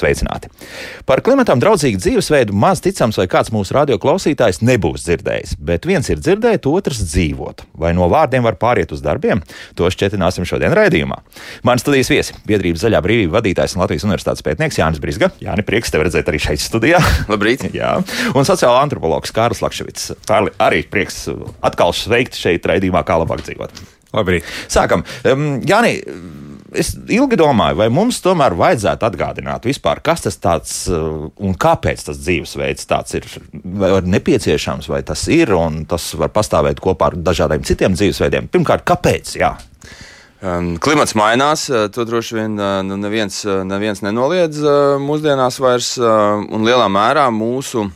sveicināti! Par klimatam draudzīgu dzīvesveidu maz ticams, vai kāds mūsu radioklausītājs nebūs dzirdējis. Bet viens ir dzirdēt, otrs dzīvot. Vai no vārdiem var pāriet uz darbiem? To šķietināsim šodien raidījumā. Mans studijas viesi - biedrības zaļā brīvība vadītājs un Latvijas universitātes pētnieks Jānis Brisga. Jā, prieks tevi redzēt arī šeit studijā. Labrīt! Jā, un sociāla antropologs Kārlis Lakševits. Arī prieks atkal sveikt šeit raidījumā, kā labāk dzīvot. Labrīt! Sākam! Um, Jāni, es ilgi domāju, vai mums tomēr vajadzētu atgādināt vispār, kas tas tāds uh, un kāpēc tas dzīvesveids tāds ir nepieciešams, vai tas ir un tas var pastāvēt kopā ar dažādiem citiem dzīvesveidiem. Pirmkārt, kāpēc? Jā. Um, klimats mainās, uh, to droši vien uh, nu, neviens, neviens nenoliedz mūsdienās vairs, un lielā mērā mūsu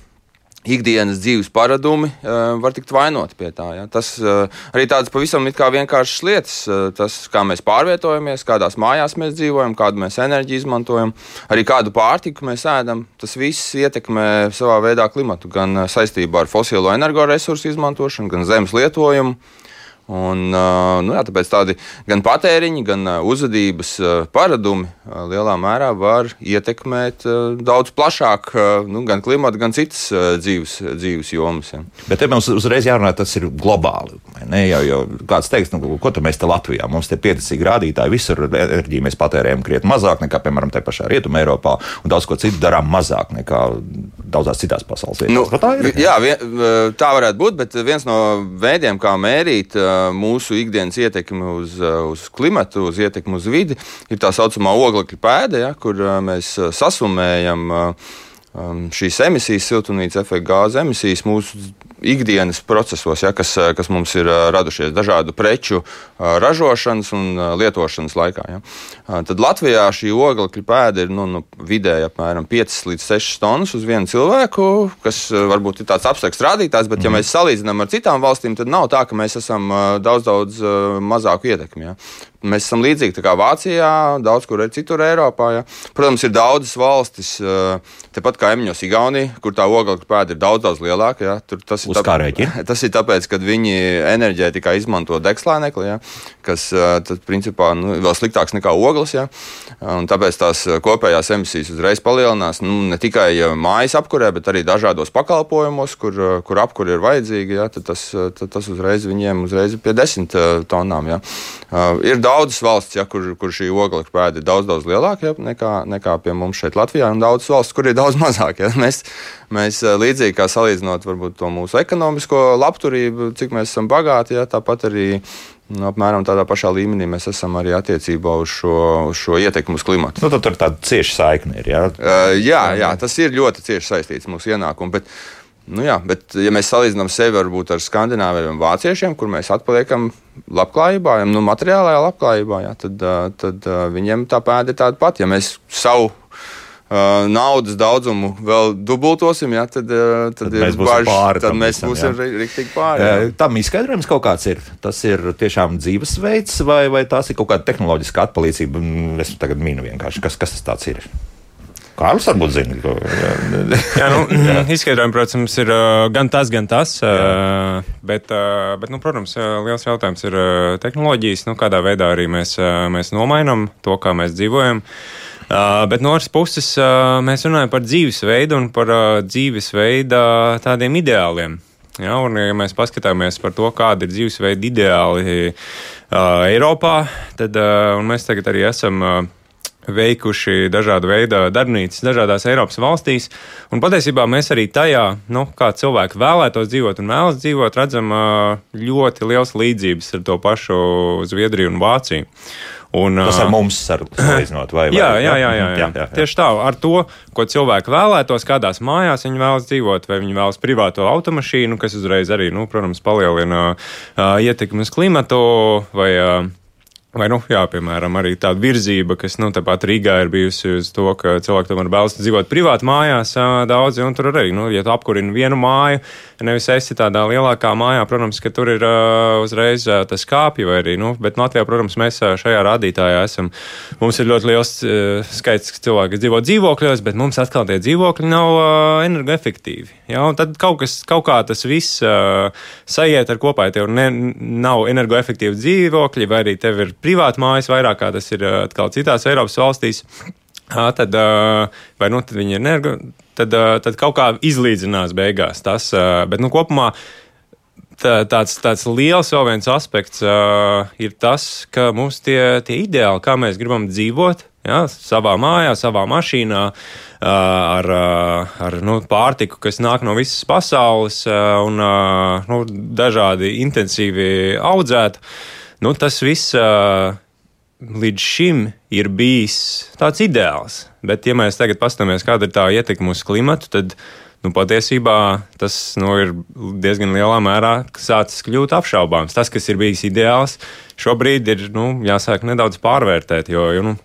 ikdienas dzīves paradumi uh, var tikt vainoti pie tā. Ja? Tas uh, arī tādas pavisam vienkāršas lietas, uh, tas, kā mēs pārvietojamies, kādās mājās mēs dzīvojam, kādu mēs enerģiju izmantojam, arī kādu pārtiku mēs ēdam. Tas viss ietekmē savā veidā klimatu gan saistībā ar fosilo energoresursu izmantošanu, gan zemes lietojumu. Un, nu, jā, tāpēc tādi gan patēriņi, gan uzvedības paradumi lielā mērā var ietekmēt daudz plašāk nu, gan klimatu, gan citas dzīves, dzīves jomas. Ja. Bet te mums uzreiz jārunā, tas ir globāli. Ne, jau, jau kāds teiks, nu, ko mēs te Latvijā? Mums ir pieticīgi rādītāji, visur enerģiju mēs patērējam krietni mazāk nekā, piemēram, te pašā Rietumē, Eiropā, un daudz ko citu darām mazāk nekā daudzās citās pasaules vietās. Nu, tā, ir, jā, vien, tā varētu būt, bet viens no veidiem, kā mērīt mūsu ikdienas ietekmi uz, uz klimatu, uz ietekmi uz vidi, ir tā saucamā oglekļa pēda, ja, kur mēs sasumējam šīs emisijas, siltumnīca efekta gāzes emisijas mūsu ikdienas procesos, ja, kas, kas mums ir radušies dažādu preču ražošanas un lietošanas laikā. Ja. Tad Latvijā šī oglekļa pēda ir nu, nu, vidēji apmēram 5 līdz 6 tonnas uz vienu cilvēku, kas varbūt ir tāds abstrakts rādītājs, bet, ja mhm. mēs salīdzinām ar citām valstīm, tad nav tā, ka mēs esam daudz, daudz mazāku ietekmi. Ja. Mēs esam līdzīgi kā Vācijā, daudz kur citur Eiropā. Ja. Protams, ir daudzas valstis, tepat kā Emņos, Igaunija, kur tā oglekļa pēda ir daudz, daudz lielāka. Ja. Tur tas ir, tāpēc, tas ir tāpēc, ka viņi enerģētikā izmanto degslēnekli, ja, kas tad, principā nu, vēl sliktāks nekā ogles. Ja. Tāpēc tās kopējās emisijas uzreiz palielinās nu, ne tikai mājas apkurē, bet arī dažādos pakalpojumos, kur, kur apkuri ir vajadzīgi. Ja, tas, tas uzreiz viņiem uzreiz pie desmit tonām. Ja. Ir daudz daudzas valsts, ja, kur, kur šī oglekļa pēda ir daudz, daudz lielāka ja, nekā, nekā pie mums šeit Latvijā, un daudzas valsts, kur ir daudz mazāk. Ja. Mēs, mēs eh, līdzīgi kā salīdzinot varbūt, to mūsu ekonomisko labturību, cik mēs esam bagāti, ja, tāpat arī Nu, apmēram tādā pašā līmenī mēs esam arī attiecībā uz šo, uz šo ietekmi uz klimatu. Nu, tur tāda cieša saikne ir. Jā? Uh, jā, jā, tas ir ļoti cieši saistīts ar mūsu ienākumu. Bet, Nu jā, bet, ja mēs salīdzinām sevi varbūt ar skandināviem vāciešiem, kur mēs atpaliekam labklājībā, nu, materiālajā labklājībā, jā, tad, tad viņiem tā pēda ir tāda pati. Ja mēs savu uh, naudas daudzumu vēl dubultosim, ja, tad, tad, tad būsim baži, pāri. Tad mēs visam, būsim rīktīgi pāri. Jā. Tam izskaidrojums kaut kāds ir. Tas ir tiešām dzīvesveids, vai, vai tas ir kaut kāda tehnoloģiska atpalīdzība. Es tagad minu vienkārši, kas, kas tas ir. Kārlis varbūt zina. Ko, jā. jā, nu, jā. Izskaidrojumi, protams, ir gan tas, gan tas. Jā. Bet, bet nu, protams, liels jautājums ir tehnoloģijas, nu, kādā veidā arī mēs, mēs nomainām to, kā mēs dzīvojam. Bet no otras puses, mēs runājam par dzīvesveidu un par dzīvesveida tādiem ideāliem. Ja, un, ja mēs paskatāmies par to, kāda ir dzīvesveida ideāli uh, Eiropā, tad uh, mēs tagad arī esam uh, veikuši dažādu veidu darbnīcas dažādās Eiropas valstīs. Un patiesībā mēs arī tajā, nu, kā cilvēki vēlētos dzīvot un vēlas dzīvot, redzam ļoti liels līdzības ar to pašu Zviedriju un Vāciju. Un, Tas ar mums salīdzinot, vai, vai jā, jā, jā, jā, jā. jā, jā. Tieši tā, ar to, ko cilvēki vēlētos, kādās mājās viņi vēlas dzīvot, vai viņi vēlas privāto automašīnu, kas uzreiz arī, nu, protams, palielina uh, ietekmi uz klimatu, vai uh, Vai, nu, jā, piemēram, arī tāda virzība, kas, nu, tāpat Rīgā ir bijusi uz to, ka cilvēki tomēr vēlas dzīvot privāti mājās daudzi, un tur arī, nu, ja tu apkurini vienu māju, nevis esi tādā lielākā mājā, protams, ka tur ir uh, uzreiz uh, tas kāpju vai arī, nu, bet Latvijā, protams, mēs uh, šajā rādītājā esam, mums ir ļoti liels uh, skaits cilvēku, kas dzīvo dzīvokļos, bet mums atkal tie dzīvokļi nav uh, energoefektīvi. Ja, un tad kaut, kas, kaut kā tas viss uh, sajiet ar kopā, ja tev ne, nav energoefektīvi dzīvokļi, vai arī tev ir privāti mājas vairāk kā tas ir atkal citās Eiropas valstīs. Tad, vai nu, tad viņi ir energo, tad, tad kaut kā izlīdzinās beigās tas. Bet nu, kopumā tā, tāds, tāds liels vēl viens aspekts ir tas, ka mums tie, tie ideāli, kā mēs gribam dzīvot, ja, savā mājā, savā mašīnā, ar, ar nu, pārtiku, kas nāk no visas pasaules un nu, dažādi intensīvi audzēti. Nu, tas viss līdz šim ir bijis tāds ideāls. Bet, ja mēs tagad paskatāmies, kāda ir tā ietekme uz klimatu, tad nu, patiesībā tas nu, ir diezgan lielā mērā sācis kļūt apšaubāms. Tas, kas ir bijis ideāls, šobrīd ir nu, jāsāk nedaudz pārvērtēt. Jo, jo, nu,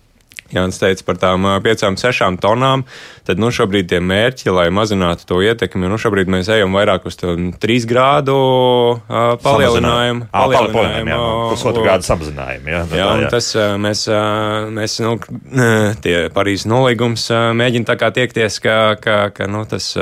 Jānis teica par tām piecām, sešām tonām, tad nu, šobrīd tie mērķi, lai mazinātu to ietekmi, nu, šobrīd mēs ejam vairāk uz to trīs grādu uh, palielinājumu. Palielinājumu, jā, pusotru grādu samazinājumu. Jā, jā, jā. Tas mēs, mēs nu, tie Parīzes nolīgums mēģina tā kā tiekties, ka, ka, ka nu, tas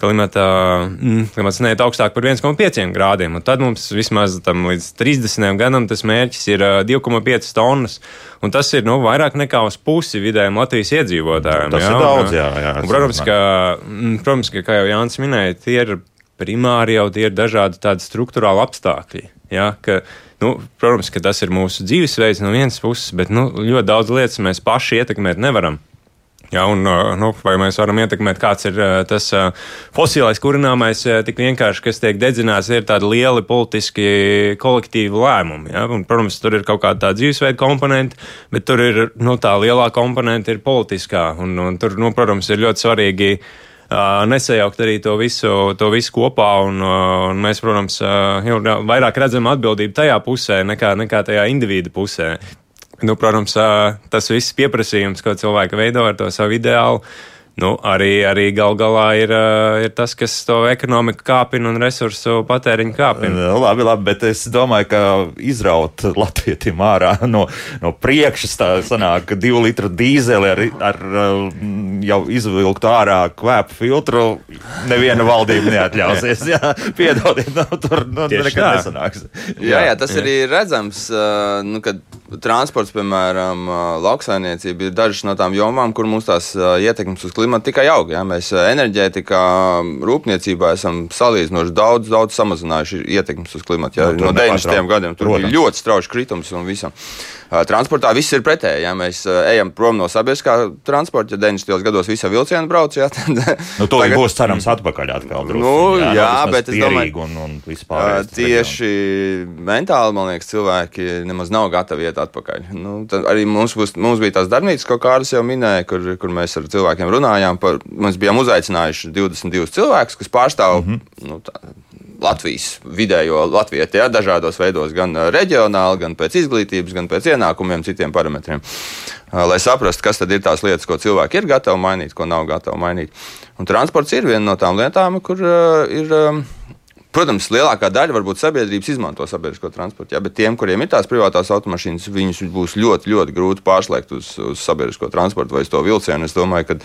klimata, mm, klimats neiet augstāk par 1,5 grādiem. Un tad mums vismaz līdz 30 gadam tas mērķis ir 2,5 tonnas. Un tas ir nu, vairāk nekā uz pusi vidējiem Latvijas iedzīvotājiem. Tas jā, ir daudz, jā. jā un, protams, ka, mm, protams, ka, kā jau Jānis minēja, tie ir primāri jau tie ir dažādi tādi struktūrāli apstākļi. Jā, ka, nu, protams, ka tas ir mūsu dzīvesveids no vienas puses, bet nu, ļoti daudz lietas mēs paši ietekmēt nevaram. Ja, un, nu, vai mēs varam ietekmēt, kāds ir tas fosilais kurināmais, tik vienkārši, kas tiek dedzināts, ir tādi lieli politiski kolektīvi lēmumi. Ja? Un, protams, tur ir kaut kāda dzīvesveida komponente, bet tur ir nu, tā lielā komponente ir politiskā. Un, un tur, nu, protams, ir ļoti svarīgi nesajaukt arī to visu, to visu kopā. Un, un mēs, protams, jau vairāk redzam atbildību tajā pusē nekā, nekā tajā individu pusē. Nu, protams, tas viss pieprasījums, ko cilvēki veido ar to savu ideālu, nu, arī, arī gal galā ir, ir tas, kas to ekonomiku kāpina un resursu patēriņu kāpina. Nu, labi, labi, bet es domāju, ka izraut latvietim ārā no, no priekšas tā sanāk divu litru dīzeli ar, ar jau izvilktu ārā kvēpu filtru, neviena valdība neatļausies. Jā, piedodiet, nu, tur nu, nekad nesanāks. Jā, jā, jā tas jā. arī ir redzams, nu, kad transports, piemēram, lauksainiecība ir dažas no tām jomām, kur mums tās ietekmes uz klimatu tikai aug. Jā. Mēs enerģētikā, rūpniecībā esam salīdzinoši daudz, daudz samazinājuši ietekmes uz klimatu. Jā, no, no 90. gadiem tur Protams. bija ļoti strauji kritums un visam. Transportā viss ir pretēji. Ja mēs ejam prom no sabiedriskā transporta, ja 90. gados visi vilcieni brauc, jā, tad nu, to tagad... būs cerams atpakaļ atkal. Drusku, nu, jā, jā bet es domāju, un, un vispār, tieši reģionu. mentāli, man liekas, cilvēki nemaz nav gatavi iet atpakaļ. Nu, arī mums, būs, mums bija tās darbnīcas, ko Kārlis jau minēja, kur, kur mēs ar cilvēkiem runājām. Par, mēs bijām uzaicinājuši 22 cilvēkus, kas pārstāv mm -hmm. nu, tā, Latvijas vidējo latvieti, ja, dažādos veidos, gan reģionāli, gan pēc izglītības, gan pēc ienākumiem, citiem parametriem. Lai saprastu, kas tad ir tās lietas, ko cilvēki ir gatavi mainīt, ko nav gatavi mainīt. Un transports ir viena no tām lietām, kur ir. Protams, lielākā daļa varbūt sabiedrības izmanto sabiedrisko transportu, jā, bet tiem, kuriem ir tās privātās automašīnas, viņus būs ļoti, ļoti grūti pārslēgt uz, uz sabiedrisko transportu vai uz to vilcienu. Es domāju, ka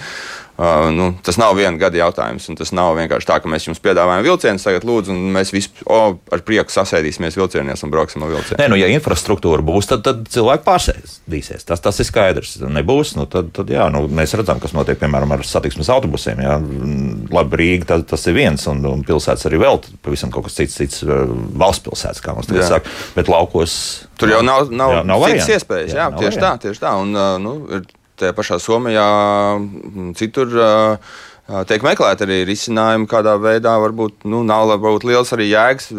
uh, nu, tas nav viena gada jautājums, un tas nav vienkārši tā, ka mēs jums piedāvājam vilcienu, tagad lūdzu, un mēs visi oh, ar prieku sasēdīsimies vilcienos un brauksim ar vilcienu. Nē, nu, ja infrastruktūra būs, tad, tad cilvēki pārsēdīsies. Tas, tas ir skaidrs. Nebūs, nu, tad, tad jā, nu, mēs redzam, kas notiek piemēram ar satiksmes autobusiem. Jā. Labi, Rīga tas, tas ir viens, un, un pilsētas arī vēl pavisam kaut kas cits, cits uh, valsts pilsētas, kā mums tagad saka. Bet laukos tur jau nav, nav, jā, nav citas iespējas. Jā, jā tieši varianti. tā, tieši tā. Un, uh, nu, ir tajā pašā Somijā, citur. Uh, tiek meklēti arī risinājumi, kādā veidā varbūt nu, nav varbūt liels arī jēgas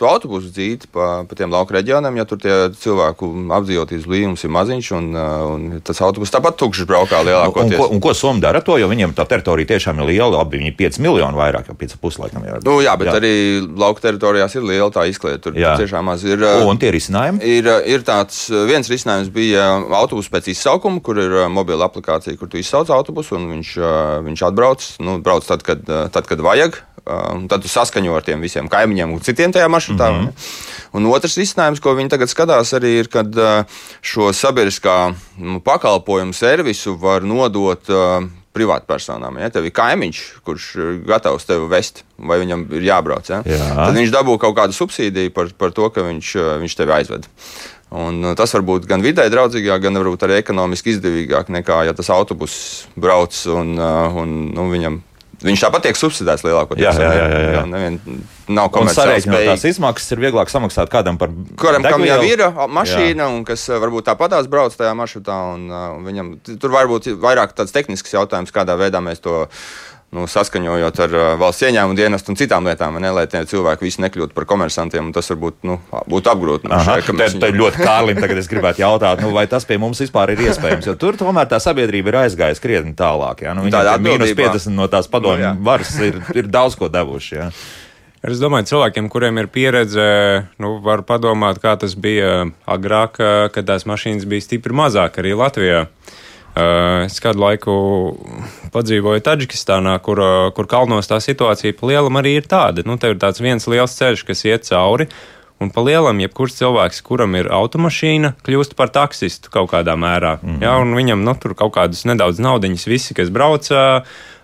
to autobusu dzīti pa, pa tiem lauku reģioniem, ja tur tie cilvēku apdzīvotības līnijas ir maziņš, un, uh, un tas autobus tāpat tukšs braukā lielākoties. Un, un, ko, un ko Somija dara to, jo viņiem tā teritorija tiešām ir liela, labi, viņi ir 5 miljoni vairāk, jau 5,5 laikam. Jā, nu, jā bet jā. arī lauku teritorijās ir liela tā izklieta. Tur jā. tiešām maz ir. Uh, un tie risinājumi? Ir, uh, ir tāds viens risinājums bija autobus pēc izsaukuma, kur ir mobila aplikācija, kur tu izsauc autobusu, un viņš, viņš atbrauc, nu, brauc tad, kad, tad, kad vajag. Un tad tu saskaņo ar tiem visiem kaimiņiem un citiem tajā maršrutā. Mm -hmm. Un otrs risinājums, ko viņi tagad skatās, arī ir, kad šo sabiedriskā nu, pakalpojumu servisu var nodot privātpersonām. Ja tev ir kaimiņš, kurš ir gatavs tevi vest, vai viņam ir jābrauc, ja? Jā. tad viņš dabū kaut kādu subsīdiju par, par to, ka viņš, viņš tevi aizved. Un tas var būt gan vidē draudzīgāk, gan arī ekonomiski izdevīgāk nekā, ja tas autobuss brauc un, un nu, viņam Viņš tāpat tiek subsidēts lielākoties. Jā, jā, jā. jā, jā. jā nevien, nav komerciāli spējīgs. Tās izmaksas ir vieglāk samaksāt kādam par kuram kam jau ir mašīna jā. un kas varbūt tāpatās brauc tajā maršrutā. Un, un viņam, tur varbūt vairāk tāds tehnisks jautājums, kādā veidā mēs to nu, saskaņojot ar uh, valsts ieņēmumu dienestu un citām lietām, ne, lai tie cilvēki visi nekļūtu par komersantiem. Tas varbūt nu, būtu apgrūtinoši. Tā ir ļoti kārlim. Tagad es gribētu jautāt, nu, vai tas pie mums vispār ir iespējams. Jo tur tomēr tā sabiedrība ir aizgājusi krietni tālāk. Ja? Nu, Tāda mīnus 50 no tās padomju nu, varas ir, ir daudz ko devuši. Ja? Es domāju, cilvēkiem, kuriem ir pieredze, nu, var padomāt, kā tas bija agrāk, kad tās mašīnas bija stipri mazāk arī Latvijā. Uh, Eh, es kādu laiku padzīvoju Taģikistānā, kur, eh, kur kalnos tā situācija pa lielam arī ir tāda. Nu, tev ir tāds viens liels ceļš, kas iet cauri. Un pa lielam, jebkurš cilvēks, kuram ir automašīna, kļūst par taksistu kaut kādā mērā. Mm -hmm. ja, viņam nu, tur kaut kādas nedaudz naudiņas, visi, kas brauc,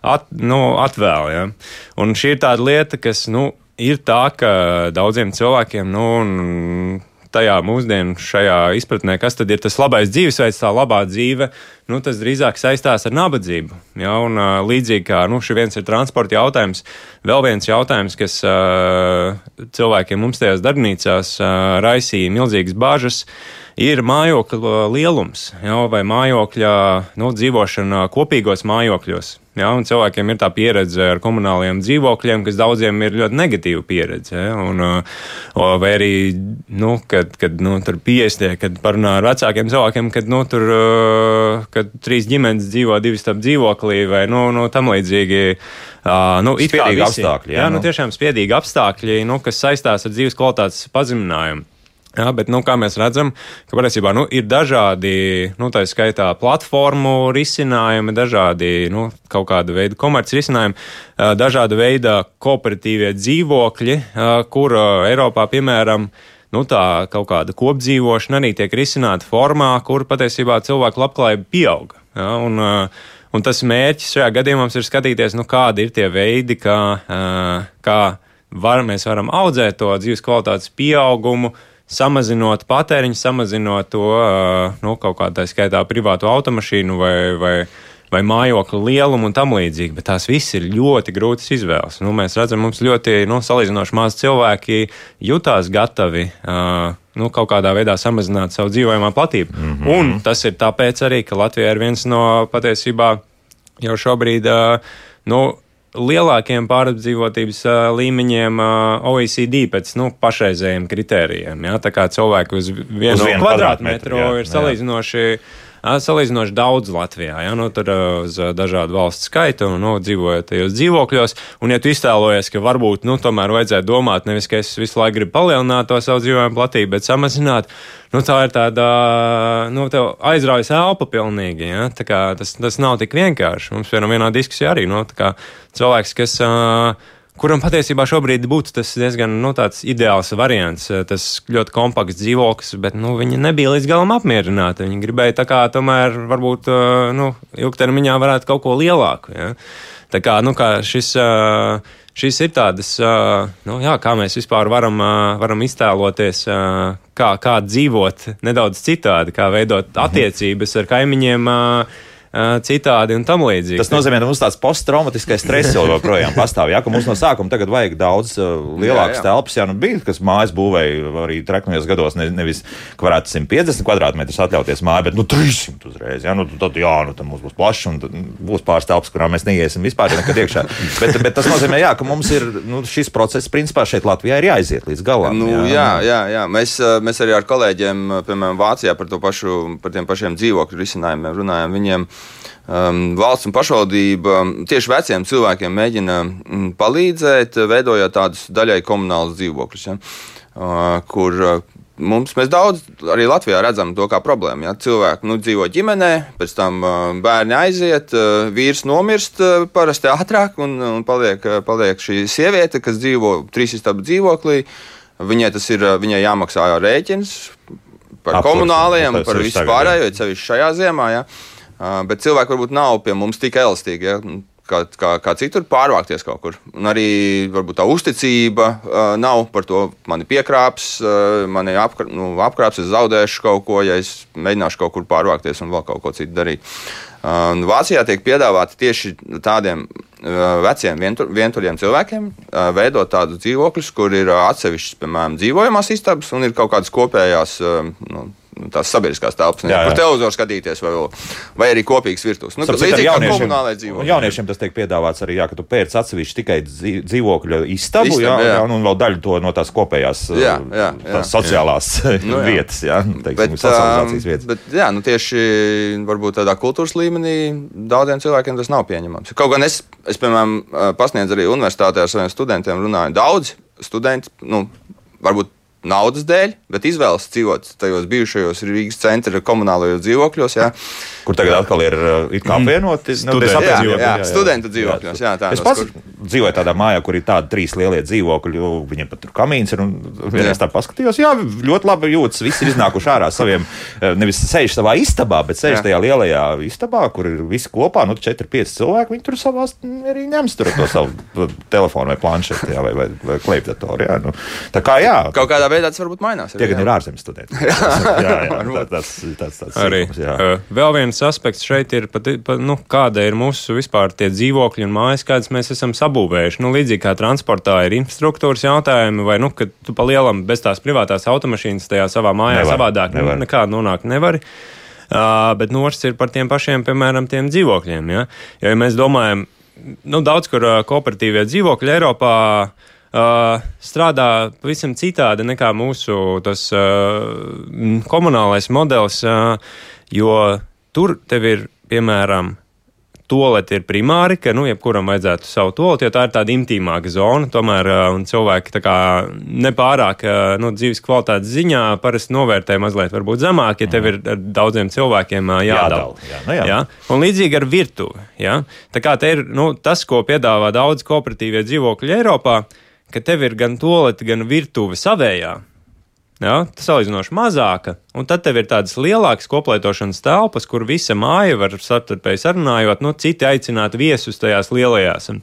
at, nu, atvēl. Ja. Un šī ir tāda lieta, kas nu, ir tā, ka daudziem cilvēkiem. Nu, tajā mūsdienu šajā izpratnē, kas tad ir tas labais dzīvesveids, tā labā dzīve, nu, tas drīzāk saistās ar nabadzību. Ja? Un, līdzīgi kā nu, šis viens ir transporta jautājums, vēl viens jautājums, kas cilvēkiem mums tajās darbnīcās raisīja milzīgas bāžas, ir mājokļa lielums ja? vai mājokļa nu, dzīvošana kopīgos mājokļos. Ja, cilvēkiem ir tā pieredze ar komunāliem dzīvokļiem, kas daudziem ir ļoti negatīva pieredze. Ja, un, vai arī, nu, kad, kad nu, tur 50, kad parunā ar vecākiem cilvēkiem, kad, nu, tur, kad trīs ģimenes dzīvo divi starp dzīvoklī vai nu, nu, tam līdzīgi. Nu, spiedīgi apstākļi. Jā, jā nu, nu, tiešām spiedīgi apstākļi, nu, kas saistās ar dzīves kvalitātes pazeminājumu. Jā, bet, nu, kā mēs redzam, ka patiesībā nu, ir dažādi, nu, tā skaitā, platformu risinājumi, dažādi nu, kaut kāda veida komerci risinājumi, dažāda veida kooperatīvie dzīvokļi, kur Eiropā, piemēram, nu, tā kaut kāda kopdzīvošana arī tiek risināta formā, kur patiesībā cilvēku labklājība pieauga. Ja, un, un tas mērķis šajā gadījumā ir skatīties, nu, kādi ir tie veidi, kā, kā var, mēs varam audzēt to dzīves kvalitātes pieaugumu samazinot patēriņu, samazinot to nu, kaut kādā skaitā privātu automašīnu vai, vai, vai mājokļu lielumu un tam līdzīgi. Bet tās viss ir ļoti grūtas izvēles. Nu, mēs redzam, mums ļoti nu, salīdzinoši maz cilvēki jutās gatavi. Uh, Nu, kaut kādā veidā samazināt savu dzīvojamā platību. Mm -hmm. Un tas ir tāpēc arī, ka Latvija ir viens no patiesībā jau šobrīd uh, nu, lielākiem pārapdzīvotības līmeņiem OECD pēc nu, pašreizējiem kritērijiem. Ja? Tā kā cilvēki uz vienu, uz vienu kvadrātmetru jā, ir salīdzinoši. Jā salīdzinoši daudz Latvijā. Ja? Nu, tur uz dažādu valstu skaitu un nu, dzīvojot tajos dzīvokļos. Un, ja tu iztēlojies, ka varbūt nu, tomēr vajadzētu domāt, nevis ka es visu laiku gribu palielināt to savu dzīvojumu platību, bet samazināt, nu, tā ir tāda nu, aizraujas elpa pilnīgi. Ja? Tas, tas nav tik vienkārši. Mums vienā diskusijā arī nu, cilvēks, kas. Uh, kuram patiesībā šobrīd būtu tas diezgan nu, ideāls variants. Eh, tas ļoti kompakts dzīvoklis, bet nu, viņi nebija līdz galam apmierināti. Viņi gribēja tā kā tomēr varbūt eh, nu, ilgtermiņā varētu kaut ko lielāku. Ja? Tā kā, nu, kā šis. Uh, šīs ir tādas, nu, jā, kā mēs vispār varam, varam iztēloties, kā, kā dzīvot nedaudz citādi, kā veidot mhm. attiecības ar kaimiņiem citādi un tam līdzīgi. Tas nozīmē, ka mums tāds posttraumatiskais stress joprojām pastāv. Jā, ka mums no sākuma tagad vajag daudz uh, lielākas telpas. Jā, nu bija, kas mājas būvēja arī treknajos gados, ne, nevis, ka varētu 150 kvadrātmetrus atļauties māju, bet nu 300 uzreiz. Jā, nu tad, jā, nu tad mums būs plašs un būs pāris telpas, kurām mēs neiesim vispār nekad iekšā. bet, bet tas nozīmē, jā, ka mums ir nu, šis process, principā šeit Latvijā ir jāiziet līdz galam. Nu, jā, jā, jā, jā. Mēs, mēs arī ar kolēģiem, piemēram, Vācijā par to pašu, par tiem pašiem dzīvokļu risinājumiem runājam. Viņiem, um, valsts un pašvaldība tieši veciem cilvēkiem mēģina mm, palīdzēt, veidojot tādus daļai komunālus dzīvokļus. Ja? Uh, kur uh, mums mēs daudz arī Latvijā redzam to kā problēmu. Ja? Cilvēki nu, dzīvo ģimenē, pēc tam uh, bērni aiziet, uh, vīrs nomirst uh, parasti ātrāk, un, un paliek, uh, paliek šī sieviete, kas dzīvo trīs istabu dzīvoklī. Viņai tas ir viņai jāmaksā rēķins par Absolut, komunāliem, par visu pārējo, ceļš šajā ziemā. Ja? Bet cilvēki varbūt nav pie mums tik elastīgi. Ja? kā, kā, kā citur, pārvākties kaut kur. Un arī varbūt tā uzticība uh, nav par to, mani piekrāps, uh, mani apkr nu, apkrāps, es zaudēšu kaut ko, ja es mēģināšu kaut kur pārvākties un vēl kaut ko citu darīt. Uh, Vācijā tiek piedāvāti tieši tādiem uh, veciem vientur, vienturiem cilvēkiem uh, veidot tādus dzīvokļus, kur ir atsevišķas, piemēram, dzīvojamās istabas un ir kaut kādas kopējās. Nu, Nu, tās sabiedriskās telpas, kur televizoru skatīties, vai, vai arī kopīgs virtuves. Nu, līdzīgi kā komunālais dzīvoklis. Jauniešiem tas tiek piedāvāts arī, jā, ka tu pērc atsevišķi tikai dzīvokļu istabu, Istab, jā, jā. jā, un vēl daļu to no tās kopējās jā, jā, jā, tās sociālās jā. nu, jā. vietas, jā, teiksim, bet, socializācijas vietas. Bet, jā, nu tieši varbūt tādā kultūras līmenī daudziem cilvēkiem tas nav pieņemams. Kaut gan es, es piemēram, pasniedzu arī universitātē ar saviem studentiem, runāju daudz studenti, nu, varbūt naudas dēļ, bet izvēlas dzīvot tajos bijušajos Rīgas centra komunālajos dzīvokļos. Jā. Kur tagad atkal ir uh, apvienoti nu, studenti, dzīvokļos. Jā, tā, es pats kur... dzīvoju tādā mājā, kur ir tādi trīs lielie dzīvokļi, viņiem pat tur kamīns ir. Vienreiz tā paskatījos, jā, ļoti labi jūtas. Visi ir iznākuši ārā saviem, eh, nevis sēž savā istabā, bet sēž jā. tajā lielajā istabā, kur ir visi kopā, nu, 4-5 cilvēki. Viņi tur savā arī ņems tur to savu telefonu vai planšeti jā, vai, vai, vai klēpdatoru. Jā, nu, tā kā jā. Kaut kādā veidā tas varbūt mainās. Tie gan ir ārzemes studenti. jā, jā, jā, tā, tas, tas, tas arī. Jā. Vēl viens aspekts šeit ir, pat, pat, nu, kāda ir mūsu vispār tie dzīvokļi un mājas, kādas mēs esam sabūvējuši. Nu, līdzīgi kā transportā ir infrastruktūras jautājumi, vai nu, ka tu pa lielam bez tās privātās automašīnas tajā savā mājā nevar, savādāk nu, nevar. nekādu nonākt nevari. Uh, bet nors ir par tiem pašiem, piemēram, tiem dzīvokļiem. Ja, jo, ja mēs domājam, nu, daudz kur uh, kooperatīvie dzīvokļi Eiropā uh, uh, strādā pavisam citādi nekā mūsu tas, uh, komunālais modelis, uh, jo tur tev ir piemēram. Toleti ir primāri, ka, nu, jebkuram vajadzētu savu toleti, jo tā ir tāda intīmāka zona. Tomēr uh, cilvēki tā kā nepārāk uh, nu, dzīves kvalitātes ziņā parasti novērtē mazliet zemāk, ja tev ir ar daudziem cilvēkiem uh, jādala. Jā, nu jā. Jā? Un līdzīgi ar virtuvi. Ja? Tā kā te ir nu, tas, ko piedāvā daudz kooperatīvie dzīvokļi Eiropā, ka tev ir gan tolete, gan virtuve savējā. Ja, tas ir salīdzinoši mazāka, un tad tev ir tādas lielākas koplietošanas telpas, kur visa māja var savstarpēji sarunājot, nu, citi aicināt viesus tajās lielajās. Un,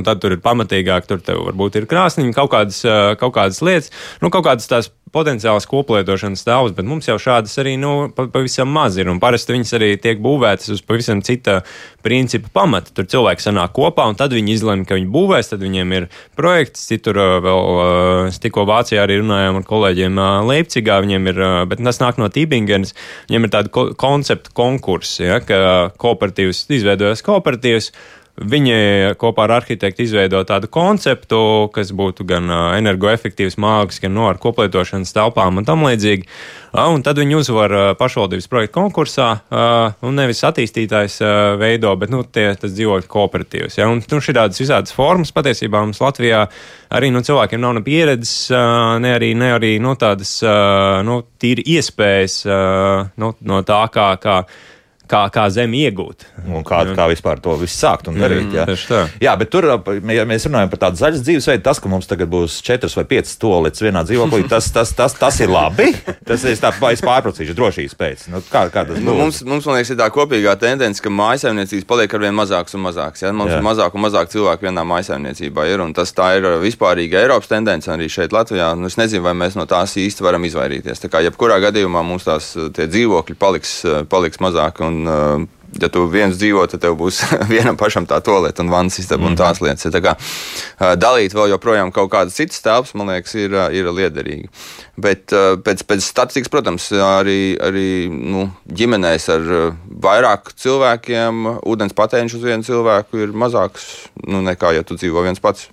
un tad tur ir pamatīgāk, tur tev varbūt ir krāsniņa, kaut kādas, kaut kādas lietas, nu, kaut kādas tās potenciāls koplietošanas stāvs, bet mums jau šādas arī nu, pavisam maz ir. Parasti viņas arī tiek būvētas uz pavisam cita principa pamata. Tur cilvēki sanāk kopā, un tad viņi izlemj, ka viņi būvēs, tad viņiem ir projekts. Citur vēl, tikko Vācijā arī runājām ar kolēģiem Leipzigā, viņiem ir, bet tas nāk no Tībingenes, viņiem ir tāda koncepta konkursi, ja, ka kooperatīvs izveidojas kooperatīvs. Viņi kopā ar arhitektu izveido tādu konceptu, kas būtu gan energoefektīvs mākslinieks, gan no ar koplietošanas telpām un tam līdzīgi. Un tad viņi uzvar pašvaldības projektu konkursā, un nevis attīstītājs veido, bet nu, tie, tas dzīvokļu kooperatīvs. Ja? Un, nu, šī tādas visādas formas patiesībā mums Latvijā arī nu, cilvēkiem nav ne pieredzes, ne arī, ne arī nu, tādas nu, tīri iespējas nu, no tā, kā. kā kā, kā zemi iegūt. Un kā, kā vispār to visu sākt un darīt. Mm, jā. jā, bet tur, ja mēs runājam par tādu zaļu dzīvesveidu, tas, ka mums tagad būs četras vai piecas toaletes vienā dzīvoklī, tas, tas, tas, tas ir labi. Tas ir tā, es pārprocīšu drošības pēc. Nu, kā, kā tas nu, mums, mums, man liekas, ir tā kopīgā tendence, ka mājsaimniecības paliek ar vien mazāks un mazāks. Ja? Mums jā. ir mazāk un mazāk cilvēku vienā mājsaimniecībā. Ir, tas tā ir vispārīga Eiropas tendence arī šeit Latvijā. Nu, es nezinu, vai mēs no tās īsti varam izvairīties. Tā kā jebkurā gadījumā mums tās dzīvokļi paliks, paliks mazāk. Un, un, ja tu viens dzīvo, tad tev būs vienam pašam tā toleta un vannas istaba un mhm. tās lietas. Ja tā kā dalīt vēl joprojām kaut kādas citas telpas, man liekas, ir, ir liederīgi. Bet pēc, pēc statistikas, protams, arī, arī nu, ģimenēs ar vairāk cilvēkiem ūdens patēriņš uz vienu cilvēku ir mazāks nu, nekā, ja tu dzīvo viens pats.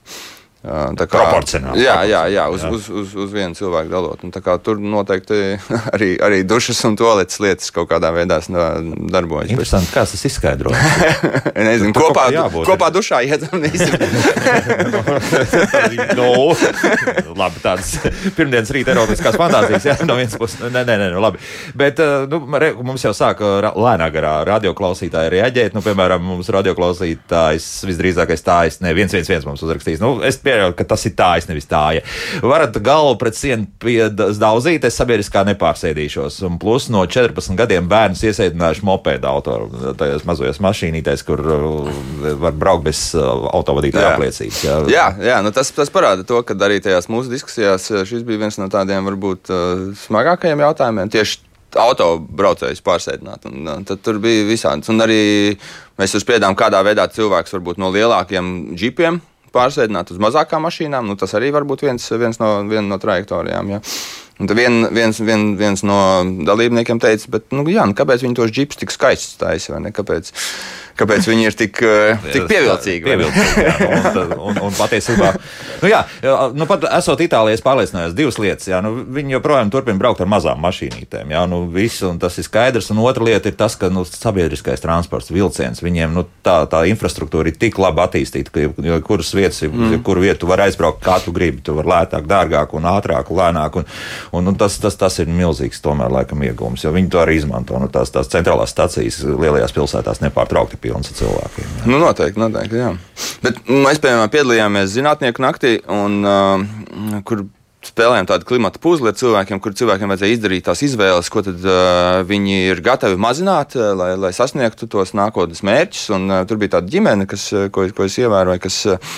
Kā proporcionāli. Jā, jā, jā, uz, jā. Uz, uz, uz vienu cilvēku dalot. Un tur noteikti arī, arī dušas un toaletes lietas kaut kādā veidā darbojas. Interesanti, kā tas izskaidro. Nezinu, nu, kopā, kopā dušā iedzam visi. no, nu, labi, tādas pirmdienas rīta erotiskās fantāzijas, jā, no vienas puses. Nē, nē, nē, nu, labi. Bet nu, mums jau sāk lēnā garā radioklausītāji reaģēt. Nu, piemēram, mums radioklausītājs visdrīzākais tā, es ne, viens, viens, viens mums uzrakstīs. Nu, es pie, pieļaut, ka tas ir tā, es nevis tā. Ja. Varat galvu pret sienu daudzīt, es sabiedriskā nepārsēdīšos. Un plus no 14 gadiem bērnus iesēdinājuši mopēdu autoru, tajās mazajās mašīnītēs, kur uh, var braukt bez uh, autovadītāja apliecības. Jā, jā, jā nu tas, tas parāda to, ka arī tajās mūsu diskusijās uh, šis bija viens no tādiem varbūt smagākajiem jautājumiem. Tieši autobraucējus pārsēdināt. Un, un tad tur bija visādi. Un arī mēs uzspriedām, kādā veidā cilvēks varbūt no lielākiem džipiem pārsēdināt uz mazākām mašīnām. Nu, tas arī var būt viens, viens no, no trajektorijām. Ja. Un vien, viens, vien, viens no dalībniekiem teica, bet, nu, jā, nu, kāpēc viņi tos džipus tik skaistus taisa? Kāpēc, kāpēc viņi ir tik, eh, tik pievilcīgi? pievilcīgi jā, nu, un, un, un patiesībā, nu, jā, nu, pat esot Itālijā, pārliecinājos divas lietas. Jā, nu, viņi joprojām turpina braukt ar mazām mašīnītēm. Jā, nu, visu, tas ir skaidrs. Un otra lieta ir tas, ka nu, sabiedriskais transports, vilciens, viņiem nu, tā, tā infrastruktūra ir tik labi attīstīta, ka kuras vietas, mm. kuru vietu var aizbraukt, kā tu gribi. Tu vari lētāk, dārgāk, un ātrāk, lēnāk. Un, Un, un tas, tas, tas ir milzīgs tomēr, laikam, iegūms, jo viņi to arī izmanto. Nu, tās, tās centrālās stācijas lielajās pilsētās nepārtraukti pilnas ar cilvēkiem. Jā. Nu, noteikti, noteikti. Jā. Bet mēs, piemēram, piedalījāmies zinātnieku naktī, un, uh, kur spēlējām tādu klimata puzli ar cilvēkiem, kur cilvēkiem vajadzēja izdarīt tās izvēles, ko tad, uh, viņi ir gatavi mazināt, uh, lai, lai sasniegtu tos nākotnes mērķus. Un, uh, tur bija tāda ģimene, kas, ko, ko es ievēroju, kas uh,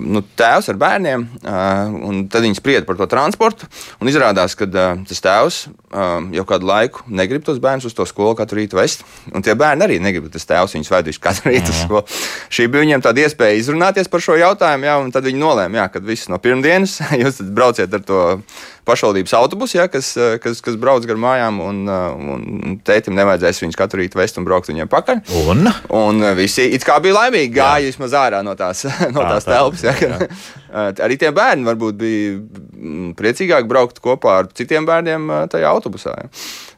nu, tēvs ar bērniem, uh, un tad viņi sprieda par to transportu. Izrādās, ka uh, tas tēvs uh, jau kādu laiku negrib tos bērnus uz to skolu katru rītu vest, un tie bērni arī negrib, ka tas tēvs viņus veduši katru rītu uz skolu. Šī bija viņiem tāda iespēja izrunāties par šo jautājumu, jā, un tad viņi nolēma, jā, ka viss no pirmdienas jūs brauciet aiziet ar to pašvaldības autobusu, ja, kas, kas, kas brauc gar mājām, un, un tētim nevajadzēs viņus katru rītu vest un braukt viņiem pakaļ. Un, un visi it kā bija laimīgi, gāja vismaz ārā no tās, no tās tā, telpas. Ja, ka, arī tie bērni varbūt bija mm, priecīgāki braukt kopā ar citiem bērniem tajā autobusā. Ja.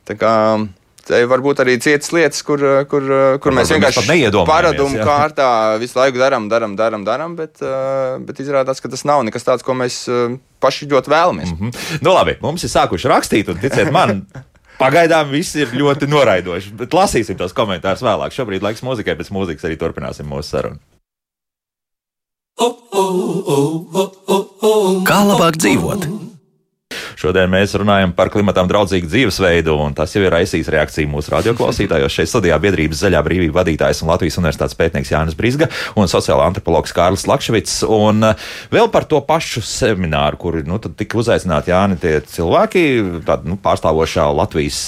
Tā kā, Te var būt arī citas lietas, kur, kur, kur mēs vienkārši paradumu kārtā visu laiku darām, darām, darām, darām, bet, bet izrādās, ka tas nav nekas tāds, ko mēs paši ļoti vēlamies. Mm -hmm. nu, labi, mums ir sākuši rakstīt, un ticiet man. Pagaidām viss ir ļoti noraidoši, bet lasīsim tos komentārus vēlāk. Šobrīd laiks mūzikai, pēc mūzikas arī turpināsim mūsu sarunu. Kā labāk dzīvot? Šodien mēs runājam par klimatam draudzīgu dzīvesveidu, un tas jau ir raisījis reakciju mūsu radioklausītājos. Šeit studijā biedrības zaļā brīvība vadītājs un Latvijas universitātes pētnieks Jānis Brīsga un sociāla antropologs Kārlis Lakševits. Un eh, vēl par to pašu semināru, kur nu, tika uzaicināti Jāni tie cilvēki, tādi nu, pārstāvošā Latvijas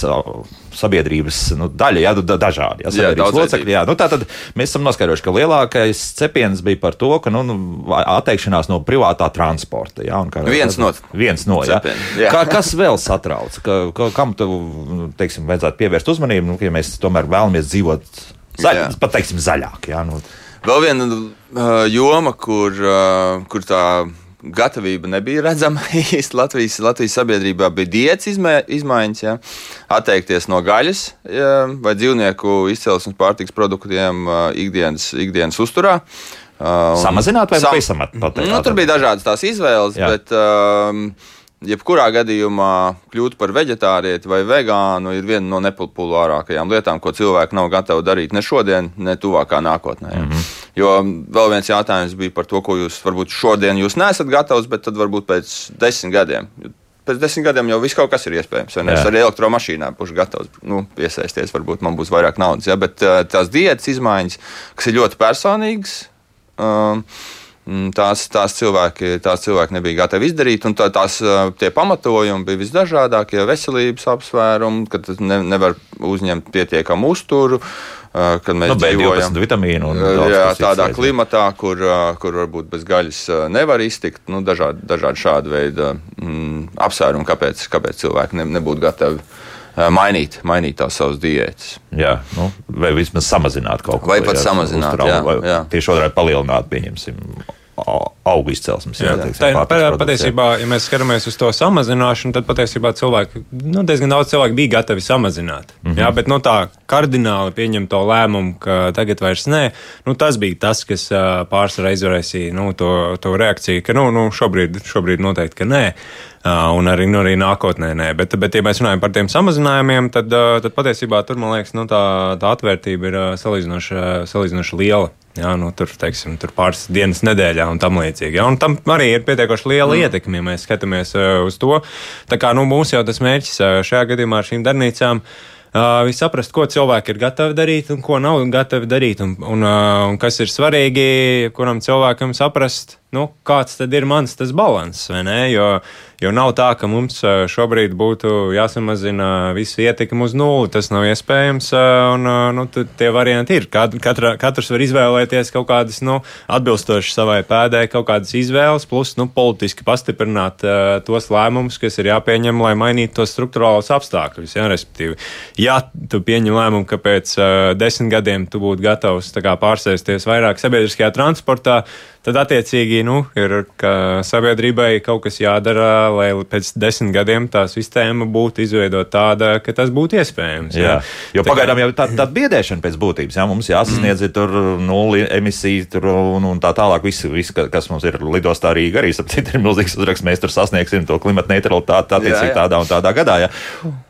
sabiedrības nu, daļa, jā, dažādi jā, sabiedrības jā, locekļi. Jā. Nu, tātad mēs esam noskaidrojuši, ka lielākais cepiens bija par to, ka nu, nu atteikšanās no privātā transporta. Jā, kā, viens no, viens no cepien, jā. Kā, kas vēl satrauc? Ka, ka, kam nu, teiksim, vajadzētu pievērst uzmanību, nu, ja mēs tomēr vēlamies dzīvot zaļ, pat teiksim, zaļāk? Jā, nu. Vēl viena uh, joma, kur, uh, kur tā gatavība nebija redzama īsti Latvijas, Latvijas sabiedrībā. Bija diets izmē, izmaiņas, ja? atteikties no gaļas ja? vai dzīvnieku izcelsmes pārtiks produktiem ikdienas, ikdienas uzturā. Um, Samazināt vai sam pavisam pateikt? Nu, tur bija dažādas tās izvēles, Jā. bet um, jebkurā gadījumā kļūt par vegetārieti vai vegānu ir viena no nepopulārākajām lietām, ko cilvēki nav gatavi darīt ne šodien, ne tuvākā nākotnē. Mm -hmm. Jo vēl viens jautājums bija par to, ko jūs varbūt šodien jūs nesat gatavs, bet tad varbūt pēc desmit gadiem. Pēc desmit gadiem jau viss kaut kas ir iespējams. Es arī elektromašīnā būšu gatavs nu, piesaisties. Varbūt man būs vairāk naudas. Ja? Bet uh, tās diētas izmaiņas, kas ir ļoti personīgas, uh, Mm, tās, tās, cilvēki, tās cilvēki nebija gatavi izdarīt. Tā, tās tie pamatojumi bija visdažādākie, veselības apsvērumi, ka ne, nevar uzņemt pietiekamu uzturu. Kad mēs nu, dzīvojam vitamīnu jā, tādā izsaiz, klimatā, kur, kur varbūt bez gaļas nevar iztikt, nu, dažādi, dažādi šādi veidi mm, apsvērumi, kāpēc, kāpēc cilvēki ne, nebūtu gatavi mainīt, mainīt tās savas diētas. Jā, nu, vai vismaz samazināt kaut ko. Vai pat jā, samazināt, uztraumu, jā, jā. Tieši otrādi palielināt, pieņemsim, augu izcelsmes. Jā, jā, tā ir patiesībā, ja mēs skatāmies uz to samazināšanu, tad patiesībā cilvēki, nu, diezgan daudz cilvēku bija gatavi samazināt. Mm -hmm. Jā, bet nu, tā kardināli pieņemt to lēmumu, ka tagad vairs nē, nu, tas bija tas, kas pārsvarā izraisīja nu, to, to reakciju, ka nu, nu, šobrīd, šobrīd noteikti ka nē. Un arī, nu, arī nākotnē nē. Bet, bet, ja mēs runājam par tiem samazinājumiem, tad, tad patiesībā tur, man liekas, nu, tā, tā atvērtība ir salīdzinoši, salīdzinoši liela. Jā, nu, tur, teiksim, tur pāris dienas nedēļā un tam līdzīgi. Ja? Un tam arī ir pietiekoši liela mm. ietekme, ja mēs skatāmies uz to. Tā kā nu, mums jau tas mērķis šajā gadījumā ar šīm darbnīcām ir uh, saprast, ko cilvēki ir gatavi darīt un ko nav gatavi darīt, un, un, uh, un kas ir svarīgi, kuram cilvēkam saprast, nu, kāds tad ir mans tas balans, vai ne? Jo, jo nav tā, ka mums šobrīd būtu jāsamazina visu ietekmi uz nulli. Tas nav iespējams, un nu, tie varianti ir. Katra, katrs var izvēlēties kaut kādas nu, atbilstošas savai pēdai, kaut kādas izvēles, plus nu, politiski pastiprināt uh, tos lēmumus, kas ir jāpieņem, lai mainītu tos struktūrālos apstākļus. Ja? Respektīvi, ja tu pieņem lēmumu, ka pēc uh, desmit gadiem tu būtu gatavs kā, pārsēsties vairāk sabiedriskajā transportā, tad attiecīgi nu, ir sabiedrībai kaut kas jādara, lai pēc desmit gadiem tā sistēma būtu izveidota tāda, ka tas būtu iespējams. Jā, jā. jo tā pagaidām jau tā, tā biedēšana pēc būtības, jā, mums jāsasniedz mm. tur nulli emisiju tur un, un tā tālāk, viss, vis, kas mums ir lidostā Rīga arī, sapcīt, ir milzīgs uzraksts, mēs tur sasniegsim to klimata neutralitāti attiecīgi tādā un tādā gadā, jā.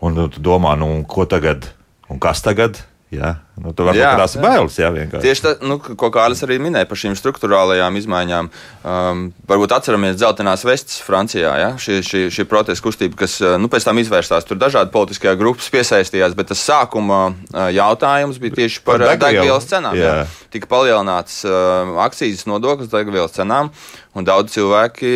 Un tu domā, nu, ko tagad, un kas tagad? Jā, nu, tur var būt tās bailes. Jā, vienkārši. Tieši tā, nu, ko Kārlis arī minēja par šīm struktūrālajām izmaiņām. Um, varbūt atceramies dzeltenās vestes Francijā. Ja? Šī, šī, šī protesta kustība, kas uh, nu, pēc tam izvērstās, tur dažādi politiskajā grupas piesaistījās, bet tas sākuma uh, jautājums bija tieši par, par uh, degvielas cenām. Jā. Jā. Tika palielināts uh, akcijas nodoklis degvielas cenām, un daudz cilvēki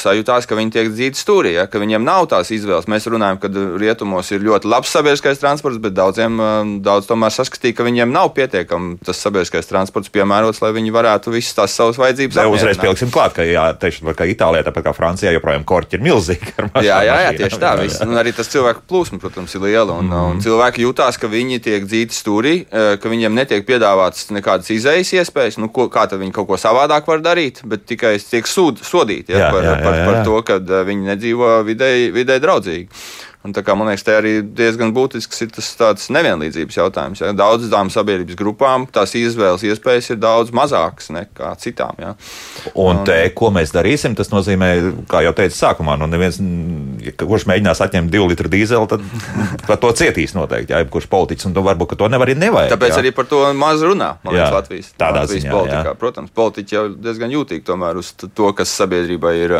sajūtās, ka viņi tiek dzīti stūrī, ja, ka viņiem nav tās izvēles. Mēs runājam, ka rietumos ir ļoti labs sabiedriskais transports, bet daudziem um, daudz tomēr saskatīja, ka viņiem nav pietiekami tas sabiedriskais transports piemērots, lai viņi varētu visas tās savas vajadzības izdarīt. Uzreiz pieliksim klāt, ka, jā, teikšu, ka Itālijā, tāpat kā Francijā, joprojām korķi ir milzīgi. Jā, jā, jā, tieši tā. Jā. Un arī tas cilvēku plūsma, protams, ir liela. Un, mm. un cilvēki jūtās, ka viņi tiek dzīti stūrī, ka viņiem netiek piedāvātas nekādas izējas iespējas, nu, ko, kā tad viņi kaut ko savādāk var darīt, bet tikai tiek sūd, sodīti ja, jā, par, jā, jā par, par to, ka eh, viņi nedzīvo vidēji, vidēji draudzīgi. Un, kā, man liekas, te arī diezgan būtisks ir tas nevienlīdzības jautājums. Ja. Daudzām sabiedrības grupām tās izvēles iespējas ir daudz mazākas nekā citām. Ja. Un, un te, ko mēs darīsim, tas nozīmē, kā jau teicu, sākumā, nu, neviens, ja kurš mēģinās atņemt divu litru dīzeli, tad par to cietīs noteikti. Ja, kurš politiķis, un to varbūt to nevar arī nevajag. Tāpēc ja. arī par to maz runā. Man liekas, Latvijas, Tādā Latvijas ziņā, politikā. Jā. Protams, politiķi jau diezgan jūtīgi tomēr uz to, kas sabiedrībai ir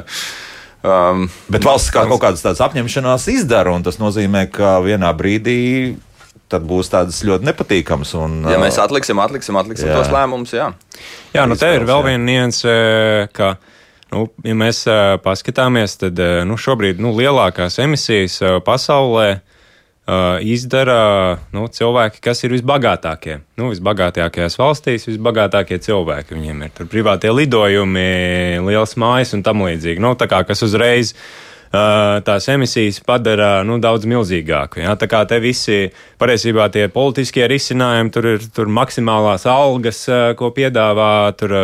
Um, Bet valsts kā kaut kādas tādas apņemšanās izdara, un tas nozīmē, ka vienā brīdī tad būs tādas ļoti nepatīkamas. Un, ja mēs atliksim, atliksim, atliksim jā. tos lēmumus, jā. Jā, nu te ir vēl viena nianse, ka. Nu, ja mēs paskatāmies, tad nu, šobrīd nu, lielākās emisijas pasaulē uh, uh, izdara nu, cilvēki, kas ir visbagātākie. Nu, visbagātākajās valstīs visbagātākie cilvēki. Viņiem ir privātie lidojumi, liels mājas un tam līdzīgi. Nu, kā, kas uzreiz tās emisijas padara nu, daudz milzīgāku. Ja? Tā kā te visi patiesībā tie politiskie risinājumi, tur ir tur maksimālās algas, ko piedāvā, tur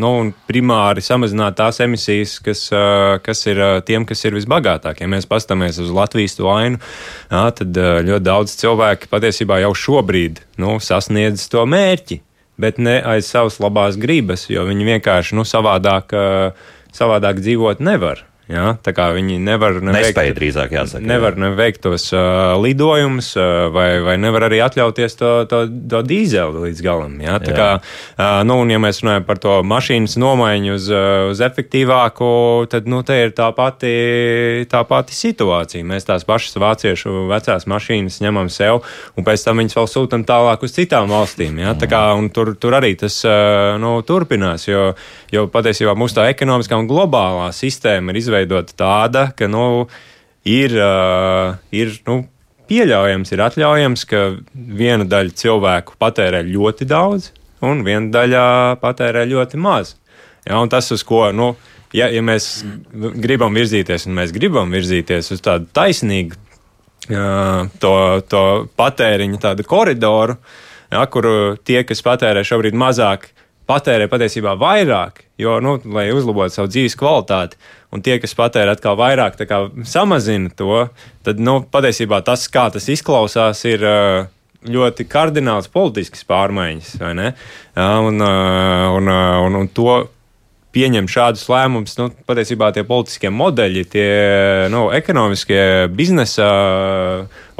nu, primāri samazināt tās emisijas, kas, kas ir tiem, kas ir visbagātākie. Ja mēs pastāmies uz Latvijas vainu, ja, tad ļoti daudz cilvēki patiesībā jau šobrīd nu, sasniedz to mērķi. Bet ne aiz savas labās gribas, jo viņi vienkārši nu, savādāk, savādāk dzīvot nevar. Ja, tā kā viņi nevar neveikt, drīzāk jāsaka. Nevar jā. neveikt tos uh, lidojumus, uh, vai, vai nevar arī atļauties to, to, to dīzeli līdz galam. Ja? Tā jā. kā, uh, nu, un ja mēs runājam par to mašīnas nomaiņu uz, uh, uz efektīvāku, tad, nu, te ir tā pati, tā pati situācija. Mēs tās pašas vāciešu vecās mašīnas ņemam sev, un pēc tam viņas vēl sūtam tālāk uz citām valstīm. Ja? Tā kā, tur, tur arī tas uh, nu, turpinās, jo, jo patiesībā mūsu tā ekonomiskā un globālā sistēma ir izveidota izveidota tāda, ka nu, ir, uh, ir nu, pieļaujams, ir atļaujams, ka viena daļa cilvēku patērē ļoti daudz, un viena daļa patērē ļoti maz. Ja, tas, uz ko nu, ja, ja mēs gribam virzīties, un mēs gribam virzīties uz tādu taisnīgu uh, to, to patēriņa koridoru, ja, kur tie, kas patērē šobrīd mazāk, patērē patiesībā vairāk, jo, nu, lai uzlabotu savu dzīves kvalitāti, un tie, kas patērē atkal vairāk, kā, samazina to, tad, nu, patiesībā tas, kā tas izklausās, ir ļoti kardināls politisks pārmaiņas, vai ne? Un, un, un, un to pieņem šādus lēmumus, nu, patiesībā tie politiskie modeļi, tie nu, ekonomiskie biznesa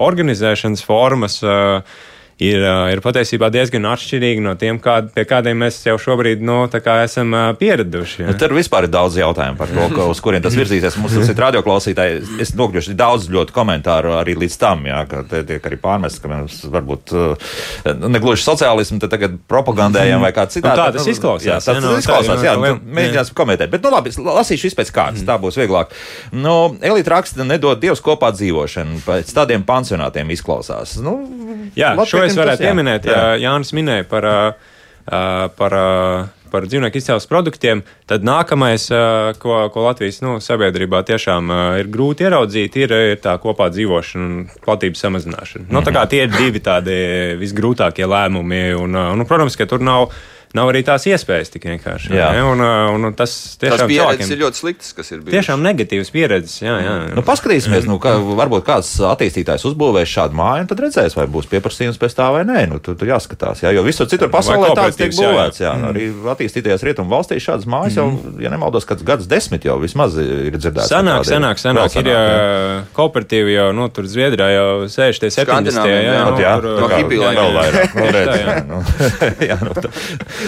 organizēšanas formas. Uh, ir, ir patiesībā diezgan atšķirīgi no tiem, kā, pie kādiem mēs jau šobrīd nu, esam pieraduši. Ja. Nu, tur vispār ir daudz jautājumu par to, uz kuriem tas virzīsies. Mums tas ir radioklausītāji. Es nokļuvuši daudz ļoti komentāru arī līdz tam, jā, ka tiek arī pārmests, ka mēs varbūt nu, negluži sociālismu tagad propagandējam vai kā citādi. Nu, tā tas izklausās. Jā, tas, tas izklausās, jā, jā, mēģināsim komentēt. Bet, nu labi, lasīšu vispēc kārtas, tā būs vieglāk. Nu, Elīte raksta, nedod Dievs kopā dzīvošanu, pēc tādiem pansionātiem izklausās. Nu, jā, šo es varētu tas, pieminēt. Jā. Jānis minēja par, par, par dzīvnieku izcelsmes produktiem, tad nākamais, ko, ko Latvijas nu, sabiedrībā tiešām ir grūti ieraudzīt, ir, ir tā kopā dzīvošana un platības samazināšana. Nu, tā tie ir divi tādi visgrūtākie lēmumi. Un, un, protams, ka tur nav nav arī tās iespējas tik vienkārši. Jā. Ne? Un, un, un tas tiešām tas pieredzes ir ļoti sliktas, kas ir bijušas. Tiešām negatīvas pieredzes. Jā, jā. Nu, paskatīsimies, nu, ka varbūt kāds attīstītājs uzbūvēs šādu māju, un tad redzēs, vai būs pieprasījums pēc tā vai nē. Nu, tur, tur jāskatās, jā, jo visur citur pasaulē tāds tiek būvēts. Jā. Jā. Mm. Arī attīstītajās rietumu valstīs šādas mājas jau, mm. ja nemaldos, kāds gads desmit jau vismaz ir dzirdēts. Sanāk, sanāk, sanāk. sanāk ir jā, kooperatīvi jau, nu, tur Zviedrijā jau sēž tie 70. Jā, jā, jā, jā, tur, no hipija vēl vairāk.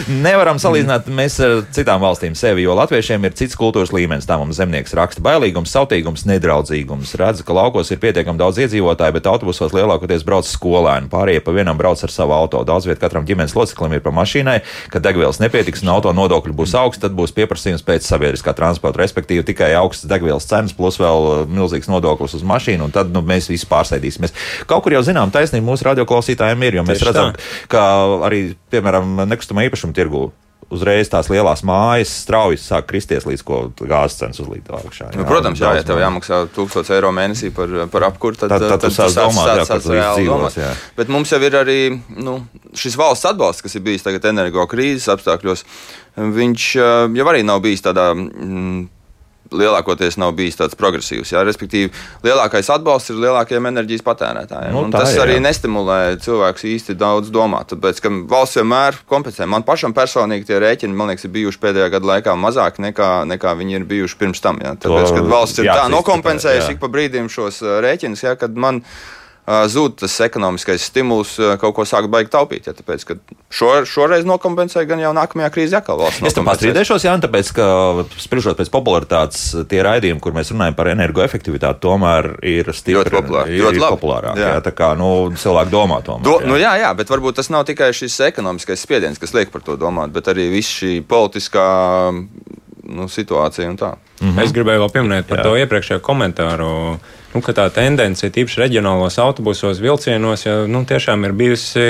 Nevaram salīdzināt mēs ar citām valstīm sevi, jo latviešiem ir cits kultūras līmenis. Tā mums zemnieks raksta bailīgums, sautīgums, nedraudzīgums. Redz, ka laukos ir pietiekami daudz iedzīvotāju, bet autobusos lielākoties brauc skolēni. Pārējie pa vienam brauc ar savu auto. Daudz vietā katram ģimenes loceklim ir pa mašīnai, kad degvielas nepietiks un auto nodokļi būs augsts, tad būs pieprasījums pēc sabiedriskā transporta, respektīvi tikai augsts degvielas cenas plus vēl uh, milzīgs nodoklis uz mašīnu, un tad nu, mēs visi pārsēdīsimies. Kaut kur jau zinām, taisnība mūsu radioklausītājiem ir, jo mēs Tieši redzam, tā. ka arī, piemēram, nekustamā īpašuma tirgū uzreiz tās lielās mājas strauji sāk kristies līdz ko gāzes cenas uzlīd augšā. Jā, nu, protams, jā, ja tev jāmaksā 1000 eiro mēnesī par, par apkuru, tad, tad, tad, tad tu sāc domāt, jā, sāc reāli domāt. Jā. Bet mums jau ir arī nu, šis valsts atbalsts, kas ir bijis tagad energo krīzes apstākļos. Viņš jau arī nav bijis tādā. Mm, lielākoties nav bijis tāds progresīvs. Jā, respektīvi, lielākais atbalsts ir lielākajiem enerģijas patērētājiem. Nu, tas ir, arī jā. nestimulē cilvēkus īsti daudz domāt. Tāpēc, ka valsts vienmēr kompensē. Man pašam personīgi tie rēķini, man liekas, ir bijuši pēdējā gada laikā mazāki nekā, nekā viņi ir bijuši pirms tam. Jā. Tāpēc, kad valsts ir jā, tā nokompensējusi ik pa brīdim šos rēķinus, jā, kad man ir zūd tas ekonomiskais stimuls kaut ko sākt baigt taupīt. Ja, tāpēc, šo, šoreiz nokompensēja gan jau nākamajā krīzē, atkal valsts. Es tam pastrīdēšos, Jā, tāpēc, ka spriežot pēc popularitātes, tie raidījumi, kur mēs runājam par energoefektivitāti, tomēr ir stipri ļoti populāri. Ir, ir populārāk. Jā. Jā, tā kā nu, cilvēki domā tomēr. Do, jā. Nu, jā, jā, bet varbūt tas nav tikai šis ekonomiskais spiediens, kas liek par to domāt, bet arī viss šī politiskā nu, situācija un tā. Mm -hmm. Es gribēju vēl pieminēt par jā. to iepriekšējo komentāru nu, tā tendence, tīpaši reģionālos autobusos, vilcienos, jau nu, tiešām ir bijusi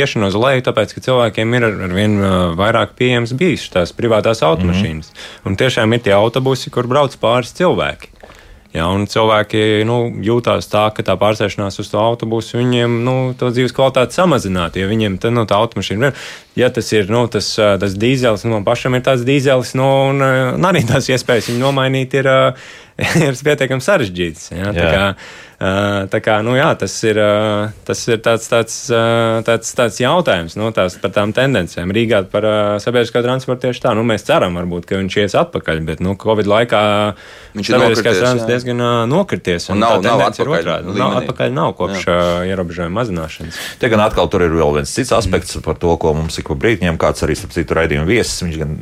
iešana uz leju, tāpēc, ka cilvēkiem ir ar vien vairāk pieejams bijis tās privātās automašīnas. Mm -hmm. Un tiešām ir tie autobusi, kur brauc pāris cilvēki. Ja, cilvēki nu, jūtās tā, ka tā pārsēšanās uz to autobusu viņiem nu, to dzīves kvalitāti samazinātu. Ja viņiem tā, nu, tā automašīna, ja tas ir nu, tas, tas dīzelis, nu, man pašam ir tāds dīzelis, nu, un, un arī tās iespējas viņu nomainīt ir, ir pietiekami sarežģītas. Ja, tā kā, Tā kā, nu, jā, tas ir, tas ir tāds, tāds, tāds, tāds jautājums nu, tās, par tām tendencēm. Rīgā par sabiedriskā transporta tieši tā. Nu, mēs ceram, varbūt, ka viņš ies atpakaļ, bet nu, Covid laikā viņš ir nokrities, diezgan nokrities. Un un nav, nav atpakaļ, otrādi. Nav, atpakaļ nav kopš jā. ierobežojuma mazināšanas. Te gan atkal tur ir vēl viens cits aspekts par to, ko mums ik pa brīdim kāds arī starp citu raidījumu viesis. Viņš gan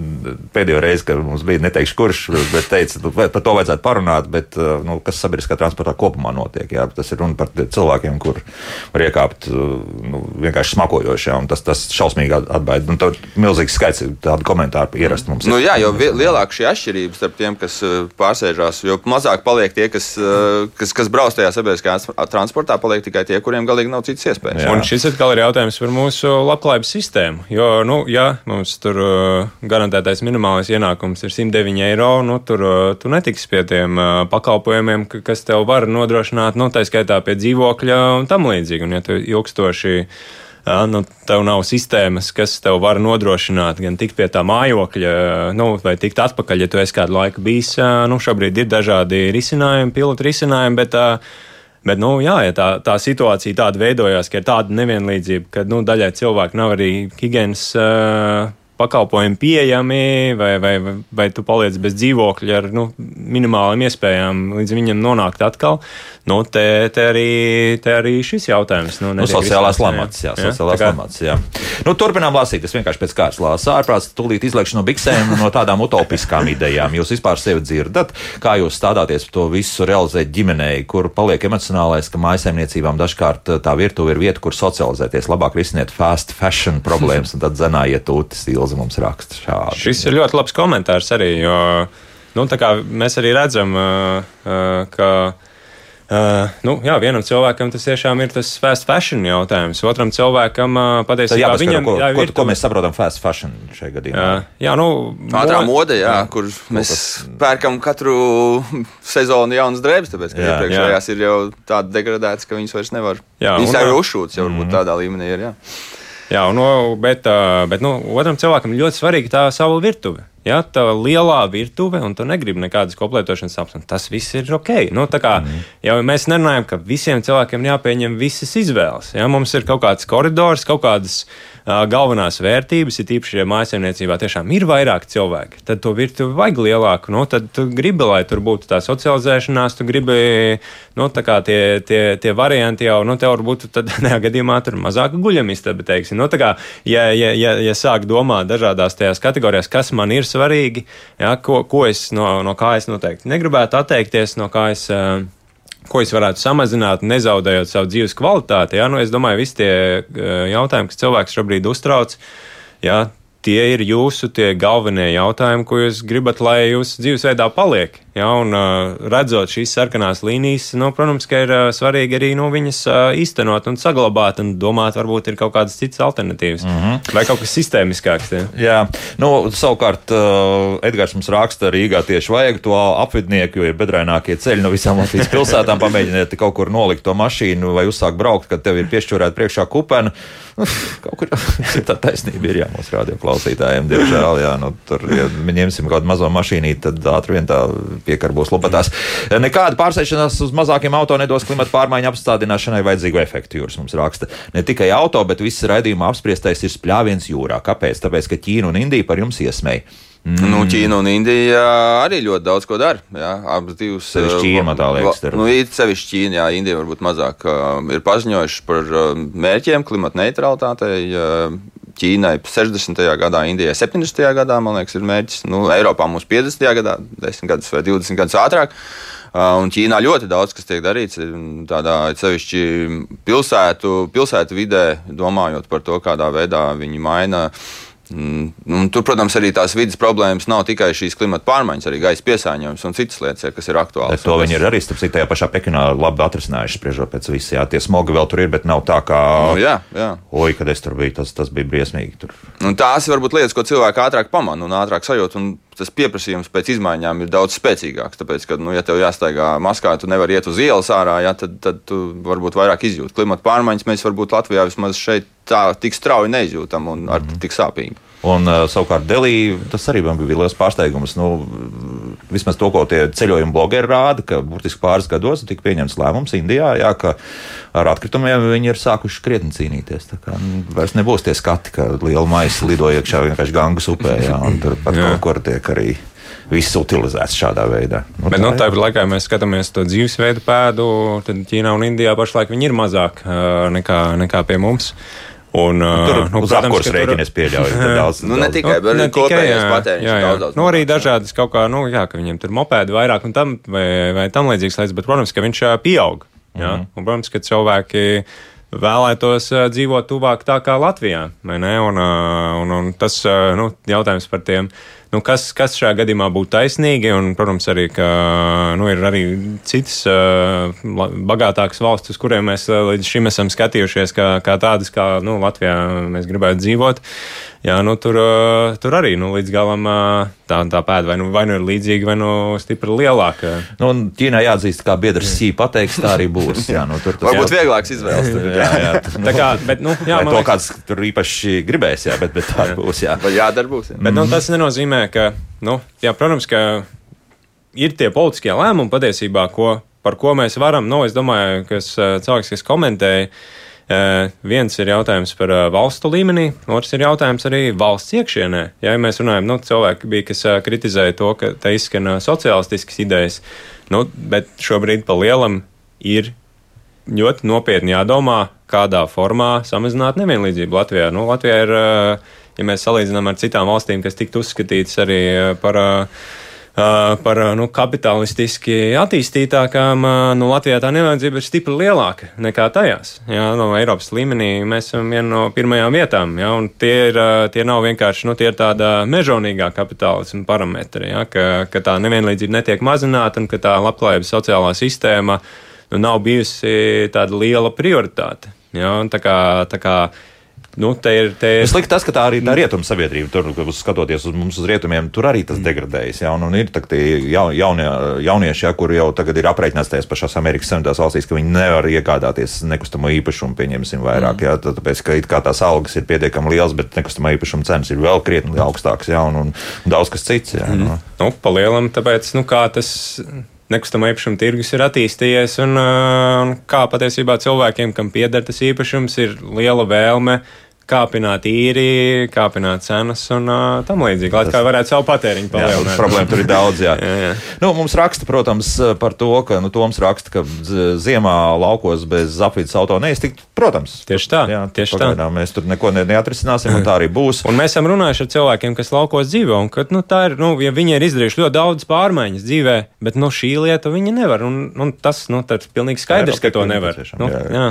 pēdējo reizi, kad mums bija neteikšu kurš, bet teica, nu, par to vajadzētu parunāt, bet nu, kas sabiedriskā transportā kopumā notiek. Jā. Tas ir runa par cilvēkiem, kur var iekāpt nu, vienkārši smakojoši. Jā, tas, tas šausmīgi atbaida. Nu, tur milzīgs skaits tādu komentāru ierast mums. Nu, jā, jo lielāka šī atšķirība starp tiem, kas pārsēžās, jo mazāk paliek tie, kas, kas, kas brauc tajā sabiedriskajā transportā, paliek tikai tie, kuriem galīgi nav citas iespējas. Jā. Un šis atkal ir jautājums par mūsu labklājības sistēmu. Jo, nu, ja mums tur uh, garantētais minimālais ienākums ir 109 eiro, nu, tur tu netiksi pie tiem pakalpojumiem, kas tev var nodrošināt nu, tā skaitā pie dzīvokļa un tam līdzīgi. Un, ja tu ilgstoši Ja, nu, tev nav sistēmas, kas tev var nodrošināt gan tikt pie tā mājokļa, nu, vai tikt atpakaļ, ja tu esi kādu laiku bijis. Nu, šobrīd ir dažādi risinājumi, pilotu risinājumi, bet, bet nu, jā, ja tā, tā situācija tāda veidojās, ka ir tāda nevienlīdzība, ka nu, daļai cilvēku nav arī higienas pakalpojumi pieejami, vai, vai, vai, vai tu paliec bez dzīvokļa ar nu, minimālām iespējām līdz viņam nonākt atkal. Nu, te, te, arī, te arī šis jautājums. Nu, nu, sociālās lamats, jā, jā, sociālās kā... lamats, jā. Nu, turpinām lasīt, es vienkārši pēc kārtas lasu ārprāts, tūlīt izlēkšu no biksēm no tādām utopiskām idejām. Jūs vispār sevi dzirdat, kā jūs stādāties to visu realizēt ģimenei, kur paliek emocionālais, ka mājsaimniecībām dažkārt tā virtuve ir vieta, kur socializēties, labāk risiniet fast fashion problēmas, un tad zenājiet ūtis, Ilza mums raksta šādi. Šis ir ļoti labs komentārs arī, jo nu, mēs arī redzam, ka Uh, nu, jā, vienam cilvēkam tas tiešām ir tas fast fashion jautājums. Otram cilvēkam uh, patiesībā jā, viņam, ko, jā, ko, ko mēs saprotam fast fashion šajā gadījumā. Uh, jā, nu, ātrā mode, jā, jā, kur mēs pērkam katru sezonu jaunas drēbes, tāpēc, ka iepriekšējās ir jau tādas degradētas, ka viņas vairs nevar. Jā, viņas jau ir uzšūtas, jau varbūt mm -hmm. tādā līmenī ir. Jā. Jā, nu, bet, bet nu, otram cilvēkam ļoti svarīga tā sava virtuve. Ja tā lielā virtuve, un tu negribi nekādas koplētošanas apstākļus, tas viss ir ok. Nu, kā, mm. jau mēs nerunājam, ka visiem cilvēkiem jāpieņem visas izvēles. Ja? Mums ir kaut kāds koridors, kaut kādas galvenās vērtības, ir īpaši, ja mājsaimniecībā tiešām ir vairāk cilvēki, tad to virtuvi vajag lielāku. Nu, tad tu gribi, lai tur būtu tā socializēšanās, tu gribi, nu, tā tie, tie, tie varianti jau, nu, tev varbūt tādā gadījumā tur mazāka guļamistaba. Nu, kā, ja, ja, ja, ja sāk domāt dažādās tajās kategorijās, kas man ir svarīgi, ja, ko, ko es no, no kā es noteikti negribētu atteikties, no kā es. Uh, ko es varētu samazināt, nezaudējot savu dzīves kvalitāti. Ja? Nu, es domāju, visi tie eh, jautājumi, kas cilvēks šobrīd uztrauc, ja? tie ir jūsu galvenie jautājumi, ko jūs gribat, lai jūsu dzīvesveidā paliek. Ja, un, uh, redzot šīs sarkanās līnijas, nu, protams, ka ir uh, svarīgi arī nu, viņas uh, īstenot un saglabāt, un domāt, varbūt ir kaut kādas citas alternatīvas mm -hmm. vai kaut kas sistēmiskāks. Ja. Jā, nu, savukārt Edgars mums raksta, Rīgā tieši vajag to apvidnieku, jo ir bedrainākie ceļi no visām Latvijas pilsētām. Pamēģiniet kaut kur nolikt to mašīnu vai uzsākt braukt, kad tev ir piešķurēta priekšā kupena. Kaut kur tā taisnība ir jā, mūsu radioklausītājiem. Diemžēl, jā, nu, tur, ja ņemsim kādu mazo mašīnīti, tad ātri vien tā piekarbos lopatās. Nekāda pārsēšanās uz mazākiem auto nedos klimata pārmaiņu apstādināšanai vajadzīgu efektu. Jūras mums raksta ne tikai auto, bet viss raidījuma apspriestais ir spļāviens jūrā. Kāpēc? Tāpēc, ka Ķīna un Indija par jums iesmēja. Mm. Nu, Ķīna un Indija arī ļoti daudz ko dara. Jā, abas divas ir Ķīna. Tā liekas, nu, ir sevišķi Ķīna, jā, Indija varbūt mazāk uh, ir paziņojuši par uh, mērķiem klimata neutralitātei. Uh, Ķīnai 60. gadā, Indijai 70. gadā, man liekas, ir mērķis. Nu, Eiropā mums 50. gadā, 10 gadus vai 20 gadus ātrāk. Uh, un Ķīnā ļoti daudz kas tiek darīts. Tādā sevišķi pilsētu, pilsētu vidē, domājot par to, kādā veidā viņi maina uh, un tur, protams, arī tās vidas problēmas nav tikai šīs klimata pārmaiņas, arī gaisa piesārņojums un citas lietas, kas ir aktuālas. To viņi ir arī, starp citu, tajā pašā Pekinā labi atrisinājuši, spriežot pēc visiem. Jā, tie smogi vēl tur ir, bet nav tā kā. Nu, jā, jā. Oi, kad es tur biju, tas, tas bija briesmīgi. Tur. Un tās ir varbūt lietas, ko cilvēki ātrāk pamana un ātrāk sajūt. Un tas pieprasījums pēc izmaiņām ir daudz spēcīgāks. Tāpēc, ka, nu, ja tev jāstaigā maskā, tu nevari iet uz ielas ārā, ja, tad, tad tu varbūt vairāk izjūti klimata pārmaiņas. Mēs varbūt Latvijā vismaz šeit tā tik strauji neizjūtam un ar mm -hmm. tik sāpīgi. Un, uh, savukārt, Delī tas arī bija liels pārsteigums. Nu, vismaz to, ko tie ceļojuma blogeri rāda, ka burtiski pāris gados tika pieņemts lēmums Indijā, jā, ka ar atkritumiem viņi ir sākuši krietni cīnīties. Tā kā nu, vairs nebūs tie skati, ka liela maisa lido iekšā vienkārši gangas upē, jā, un tur pat kaut kur tiek arī viss utilizēts šādā veidā. Nu, Bet, tā nu, tāpat laikā mēs skatāmies to dzīvesveidu pēdu, tad Ķīnā un Indijā pašlaik viņi ir mazāk uh, nekā, nekā pie mums. Un, nu, tur nu, uz apkurses rēķina es pieļauju. Daudz, nu, ne tikai, bet arī kopējais patēriņš. Jā, jā. Daudz, daudz nu, arī dažādas kaut kā, nu, jā, ka viņiem tur mopēdi vairāk un tam, vai, vai tam līdzīgas lietas, bet, protams, ka viņš pieaug. Jā, mm -hmm. un, protams, ka cilvēki vēlētos dzīvot tuvāk tā kā Latvijā. Un, un, un tas nu, jautājums par tiem nu, kas, kas šajā gadījumā būtu taisnīgi. Un, protams, arī ka, nu, ir arī citas bagātākas valstis, kuriem mēs līdz šim esam skatījušies, kā, kā tādas, kā nu, Latvijā mēs gribētu dzīvot. Jā, nu, tur, tur arī nu, līdz galam tā, tā pēda vai nu, vai nu ir līdzīga, vai nu stipri lielāka. Nu, Ķīnā jāatzīst, kā biedrs sī pateiks, tā arī būs. Jā, nu, tur tas varbūt jā. vieglāks izvēles. Tur, jā, jā. tā kā, bet, nu, jā, to liekas... kāds tur īpaši gribēs, jā, bet, bet tā būs. Jā, vai jādara būs. Jā. Bet, nu, tas nenozīmē, ka, nu, jā, protams, ka ir tie politiskie lēmumi patiesībā, ko, par ko mēs varam, nu, es domāju, ka cilvēks, kas komentēja, Uh, viens ir jautājums par uh, valstu līmenī, otrs ir jautājums arī valsts iekšienē. Ja, mēs runājam, nu, cilvēki bija, kas uh, kritizēja to, ka te izskan sociālistiskas idejas, nu, bet šobrīd pa lielam ir ļoti nopietni jādomā, kādā formā samazināt nevienlīdzību Latvijā. Nu, Latvijā ir, ja mēs salīdzinām ar citām valstīm, kas tiktu uzskatītas arī par uh, par nu, kapitalistiski attīstītākām, nu, Latvijā tā nevajadzība ir stipri lielāka nekā tajās. Jā, no Eiropas līmenī mēs esam viena no pirmajām vietām, jā, un tie, ir, tie nav vienkārši nu, tie tāda mežonīgā kapitālisma parametri, jā, ka, ka tā nevienlīdzība netiek mazināta un ka tā labklājības sociālā sistēma nu, nav bijusi tāda liela prioritāte. Jā, tā kā, tā kā Nu, te ir, te ir... Slikti tas, ka tā arī tā rietumu sabiedrība, tur, skatoties uz mums, uz rietumiem, tur arī tas degradējas. Ja, un, un ir tie jaunie, jaunieši, ja, kuri jau tagad ir aprēķināts tajās pašās Amerikas Savienotās valstīs, ka viņi nevar iegādāties nekustamo īpašumu, pieņemsim, vairāk. Mm. Ja, tāpēc, ka it kā tās algas ir pietiekami liels, bet nekustamo īpašumu cenas ir vēl krietni augstākas, ja, un, un, un daudz kas cits. Ja, mm. nu. Nu, palielam, tāpēc, nu, kā tas nekustamā īpašuma tirgus ir attīstījies, un, un kā patiesībā cilvēkiem, kam pieder tas īpašums, ir liela vēlme kāpināt īri, kāpināt cenas un uh, tam līdzīgi. Lai kā varētu savu patēriņu palielināt. Jā, problēma tur ir daudz. Jā. jā, jā. Nu, mums raksta, protams, par to, ka nu, Toms raksta, ka ziemā laukos bez apvidus auto neiztikt. Protams, tieši tā. Jā, tieši tā. Mēs tur neko neatrisināsim, un tā arī būs. Un mēs esam runājuši ar cilvēkiem, kas laukos dzīvo, un ka nu, tā ir, nu, ja viņi ir izdarījuši ļoti daudz pārmaiņas dzīvē, bet nu, šī lieta viņi nevar. Un, un tas, nu, tas ir pilnīgi skaidrs, jā, ka to nevar. Nu, jā, jā.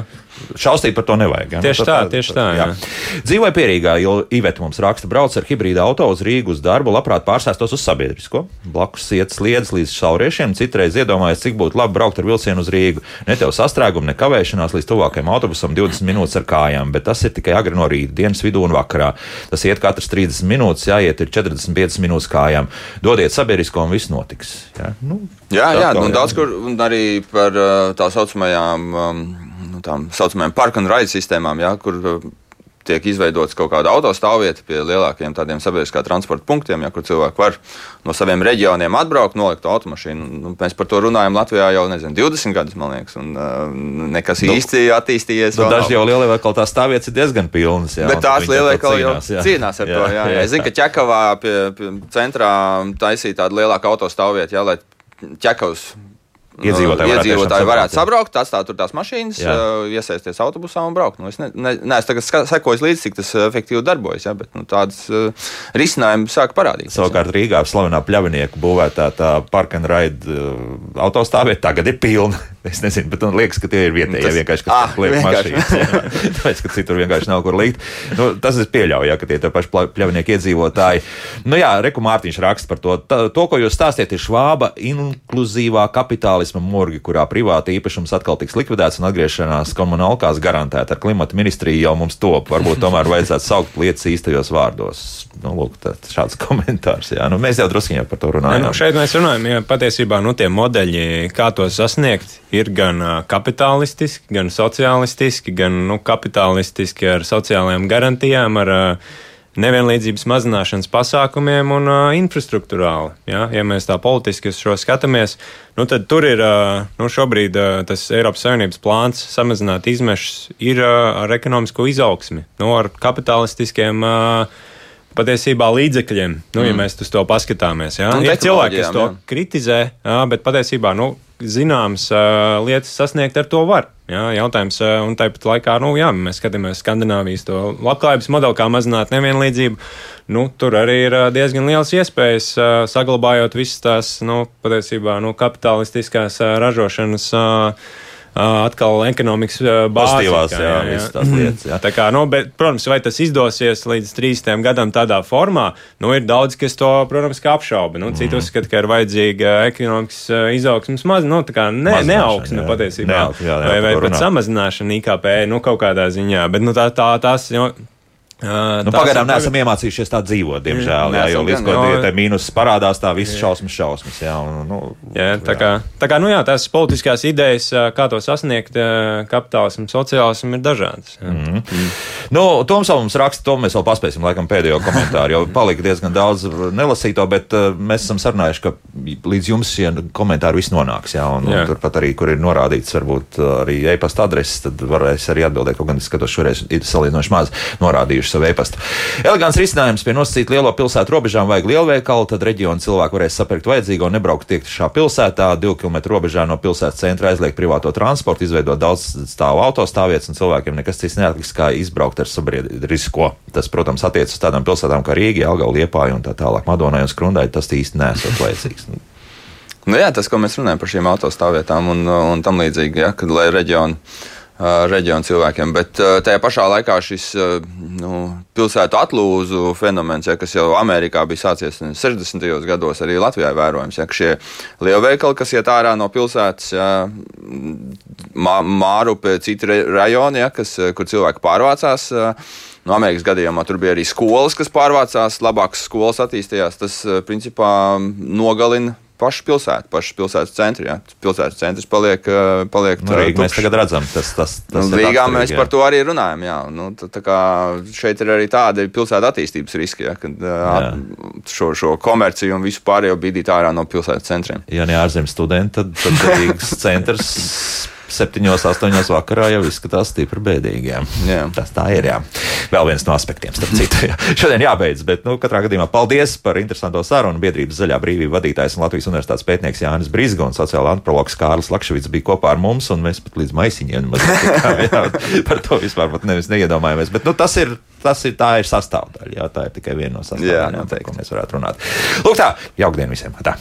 Šaustīt par to nevajag. Ja? Tieši nu, tā, tieši tā. Jā. Jā. Dzīvoja pierīgā, jo Iveta mums raksta, brauc ar hibrīda auto uz Rīgu uz darbu, labprāt pārsēstos uz sabiedrisko. Blakus iet sliedz līdz sauriešiem, citreiz iedomājas, cik būtu labi braukt ar vilcienu uz Rīgu. Ne tev sastrēgumu, ne kavēšanās līdz tuvākajam autobusam 20 minūtes ar kājām, bet tas ir tikai agri no rīta, dienas vidū un vakarā. Tas iet katrs 30 minūtes, jāiet ir 45 minūtes kājām. Dodiet sabiedrisko un viss notiks. Ja? Nu, jā, jā, nu, daudz kur arī par tā saucamajām. Um, nu, tām saucamajām parka un raida sistēmām, ja, kur tiek izveidots kaut kāda autostāvvieta pie lielākiem tādiem sabiedriskā transporta punktiem, ja, kur cilvēki var no saviem reģioniem atbraukt, nolikt automašīnu. Nu, mēs par to runājam Latvijā jau nezinu, 20 gadus, man liekas, un uh, nekas nu, īsti attīstījies. Nu, daži jau lielie veikali tās stāvvietas ir diezgan pilnas. Jā, Bet tās lielie veikali jau jā. cīnās ar jā, to. Jā, jā. Es zinu, ka Čekavā pie, pie centrā taisīja tādu lielāku autostāvvietu, lai ķekavs iedzīvotāji, nu, iedzīvotāji varētu sabraukt, atstāt tur tās mašīnas, jā. iesaisties autobusā un braukt. Nu, es ne, ne, ne, es tagad sekoju līdzi, cik tas efektīvi darbojas, ja, bet nu, tādas uh, risinājumi sāk parādīties. Savukārt Rīgā slavenā pļavinieku būvētā tā park and ride uh, autostāvvieta tagad ir pilna. Es nezinu, bet man liekas, ka tie ir vietējie tas... vienkārši, kas ah, liek mašīnas. Tāpēc, ka citur vienkārši nav kur likt. Nu, tas es pieļauju, ja, ka tie ir paši pļavinieki iedzīvotāji. Nu jā, Reku Mārtiņš raksta par to. Tā, to, ko jūs stāstiet, ir švāba inkluzīvā kapitālisma morgi, kurā privāta īpašums atkal tiks likvidēts un atgriešanās komunālās garantēta ar klimata ministriju jau mums top. Varbūt tomēr vajadzētu saukt lietas īstajos vārdos. Nu, lūk, šāds komentārs. Jā. Nu, mēs jau druskuļi par to runājam. Nu, šeit mēs runājam, ja patiesībā nu, tie modeļi, kā to sasniegt, ir gan kapitalistiski, gan sociālistiski, gan nu, kapitalistiski ar sociālajām garantijām. Ar, nevienlīdzības mazināšanas pasākumiem un uh, infrastruktūrāli. Ja? ja mēs tā politiski uz šo skatāmies, nu, tad tur ir uh, nu, šobrīd uh, tas Eiropas Savienības plāns samazināt izmešus ir uh, ar ekonomisko izaugsmi, nu, ar kapitalistiskiem. Uh, patiesībā līdzekļiem, nu, mm. ja mēs uz to paskatāmies. Ja? Ir cilvēki, kas to jā. kritizē, jā, bet patiesībā nu, zināmas uh, lietas sasniegt ar to var. Jā, jautājums, uh, un tāpat laikā, nu, jā, mēs skatāmies Skandināvijas to labklājības modeli, kā mazināt nevienlīdzību. Nu, tur arī ir uh, diezgan liels iespējas uh, saglabājot visas tās, nu, patiesībā, nu, kapitalistiskās uh, ražošanas. Uh, atkal ekonomikas bāzi. Jā, jā, jā. tās lietas. Jā. Tā kā, nu, bet, protams, vai tas izdosies līdz 30 gadam tādā formā, nu, ir daudz, kas to, protams, apšauba. Nu, Citi mm. uzskata, ka ir vajadzīga ekonomikas izaugsmas maz, nu, tā kā ne, neaugsme nu, patiesībā. Neaug, jā, jā, vai vai pat samazināšana IKP, nu, kaut kādā ziņā. Bet, nu, tā, tā, tās, nu, Uh, nu, pagaidām neesam tagad... iemācījušies tā dzīvot, diemžēl. Jā, jo līdz ko no... mīnus parādās, tā viss šausmas, šausmas. Jā, un, nu, jā, tā, kā, tā kā, nu jā, tās politiskās idejas, kā to sasniegt, kapitālisms, sociālisms ir dažādas. Jā. Mm mm. Nu, Toms mums raksta, to mēs vēl paspēsim, laikam, pēdējo komentāru, jo palika diezgan daudz nelasīto, bet uh, mēs esam sarunājuši, ka līdz jums šie komentāri viss nonāks. Jā, un, jā. un turpat arī, kur ir norādīts, varbūt arī e-pasta adreses, tad varēs arī atbildēt, kaut gan es skatos šoreiz ir salīdzinoši maz norādījuši savu e-pastu. Elegants risinājums pie nosacīt lielo pilsētu robežām vajag lielveikalu, tad reģiona cilvēki varēs sapirkt vajadzīgo un nebraukt tiekšā pilsētā. Divu kilometru robežā no pilsētas centra aizliegt privāto transportu, izveidot daudz stāvu autostāvvietas un cilvēkiem nekas cits neatliks kā izbraukt ar sabiedrisko. Tas, protams, attiecas uz tādām pilsētām kā Rīga, Algau, Liepāja un tā tālāk. Madonai un Skrundai tas īsti nesot vajadzīgs. Nu, jā, tas, ko mēs runājam par šīm autostāvvietām un, un tam līdzīgi, ja, kad lai reģioni reģionu cilvēkiem. Bet tajā pašā laikā šis nu, pilsētu atlūzu fenomens, ja, kas jau Amerikā bija sācies 60. gados, arī Latvijā vērojams. Ja, šie lielveikali, kas iet ārā no pilsētas, ja, Mārupe, citi rajoni, ja, kas, kur cilvēki pārvācās. No Amerikas gadījumā tur bija arī skolas, kas pārvācās, labākas skolas attīstījās. Tas principā nogalina pašu pilsētu, pašu pilsētas centru. Jā. Pilsētas centrs paliek, paliek nu, Rīgā. Mēs tagad redzam, tas, tas, tas nu, Rīgā mēs jā. par to arī runājam. Jā. Nu, tā, tā kā šeit ir arī tādi pilsētas attīstības riski, jā, kad jā. šo, šo komerciju un visu pārējo bīdīt ārā no pilsētas centriem. Ja ne ārzemju studenti, tad, tad Rīgas centrs septiņos, astoņos vakarā jau izskatās stipri bēdīgi. Jā. Jā. Tas tā ir. Jā. Vēl viens no aspektiem, starp citu. Jā. Šodien jābeidz, bet nu, katrā gadījumā paldies par interesanto sarunu. Biedrības zaļā brīvība vadītājs un Latvijas universitātes pētnieks Jānis Brīsga un sociāla antropologs Kārlis Lakševits bija kopā ar mums, un mēs pat līdz maisiņiem par to vispār nevis neiedomājamies. Bet nu, tas ir tas ir, tā ir sastāvdaļa. Jā, tā ir tikai viena no sastāvdaļām, ko mēs varētu runāt. Lūk, tā, jaukdien visiem! Tā.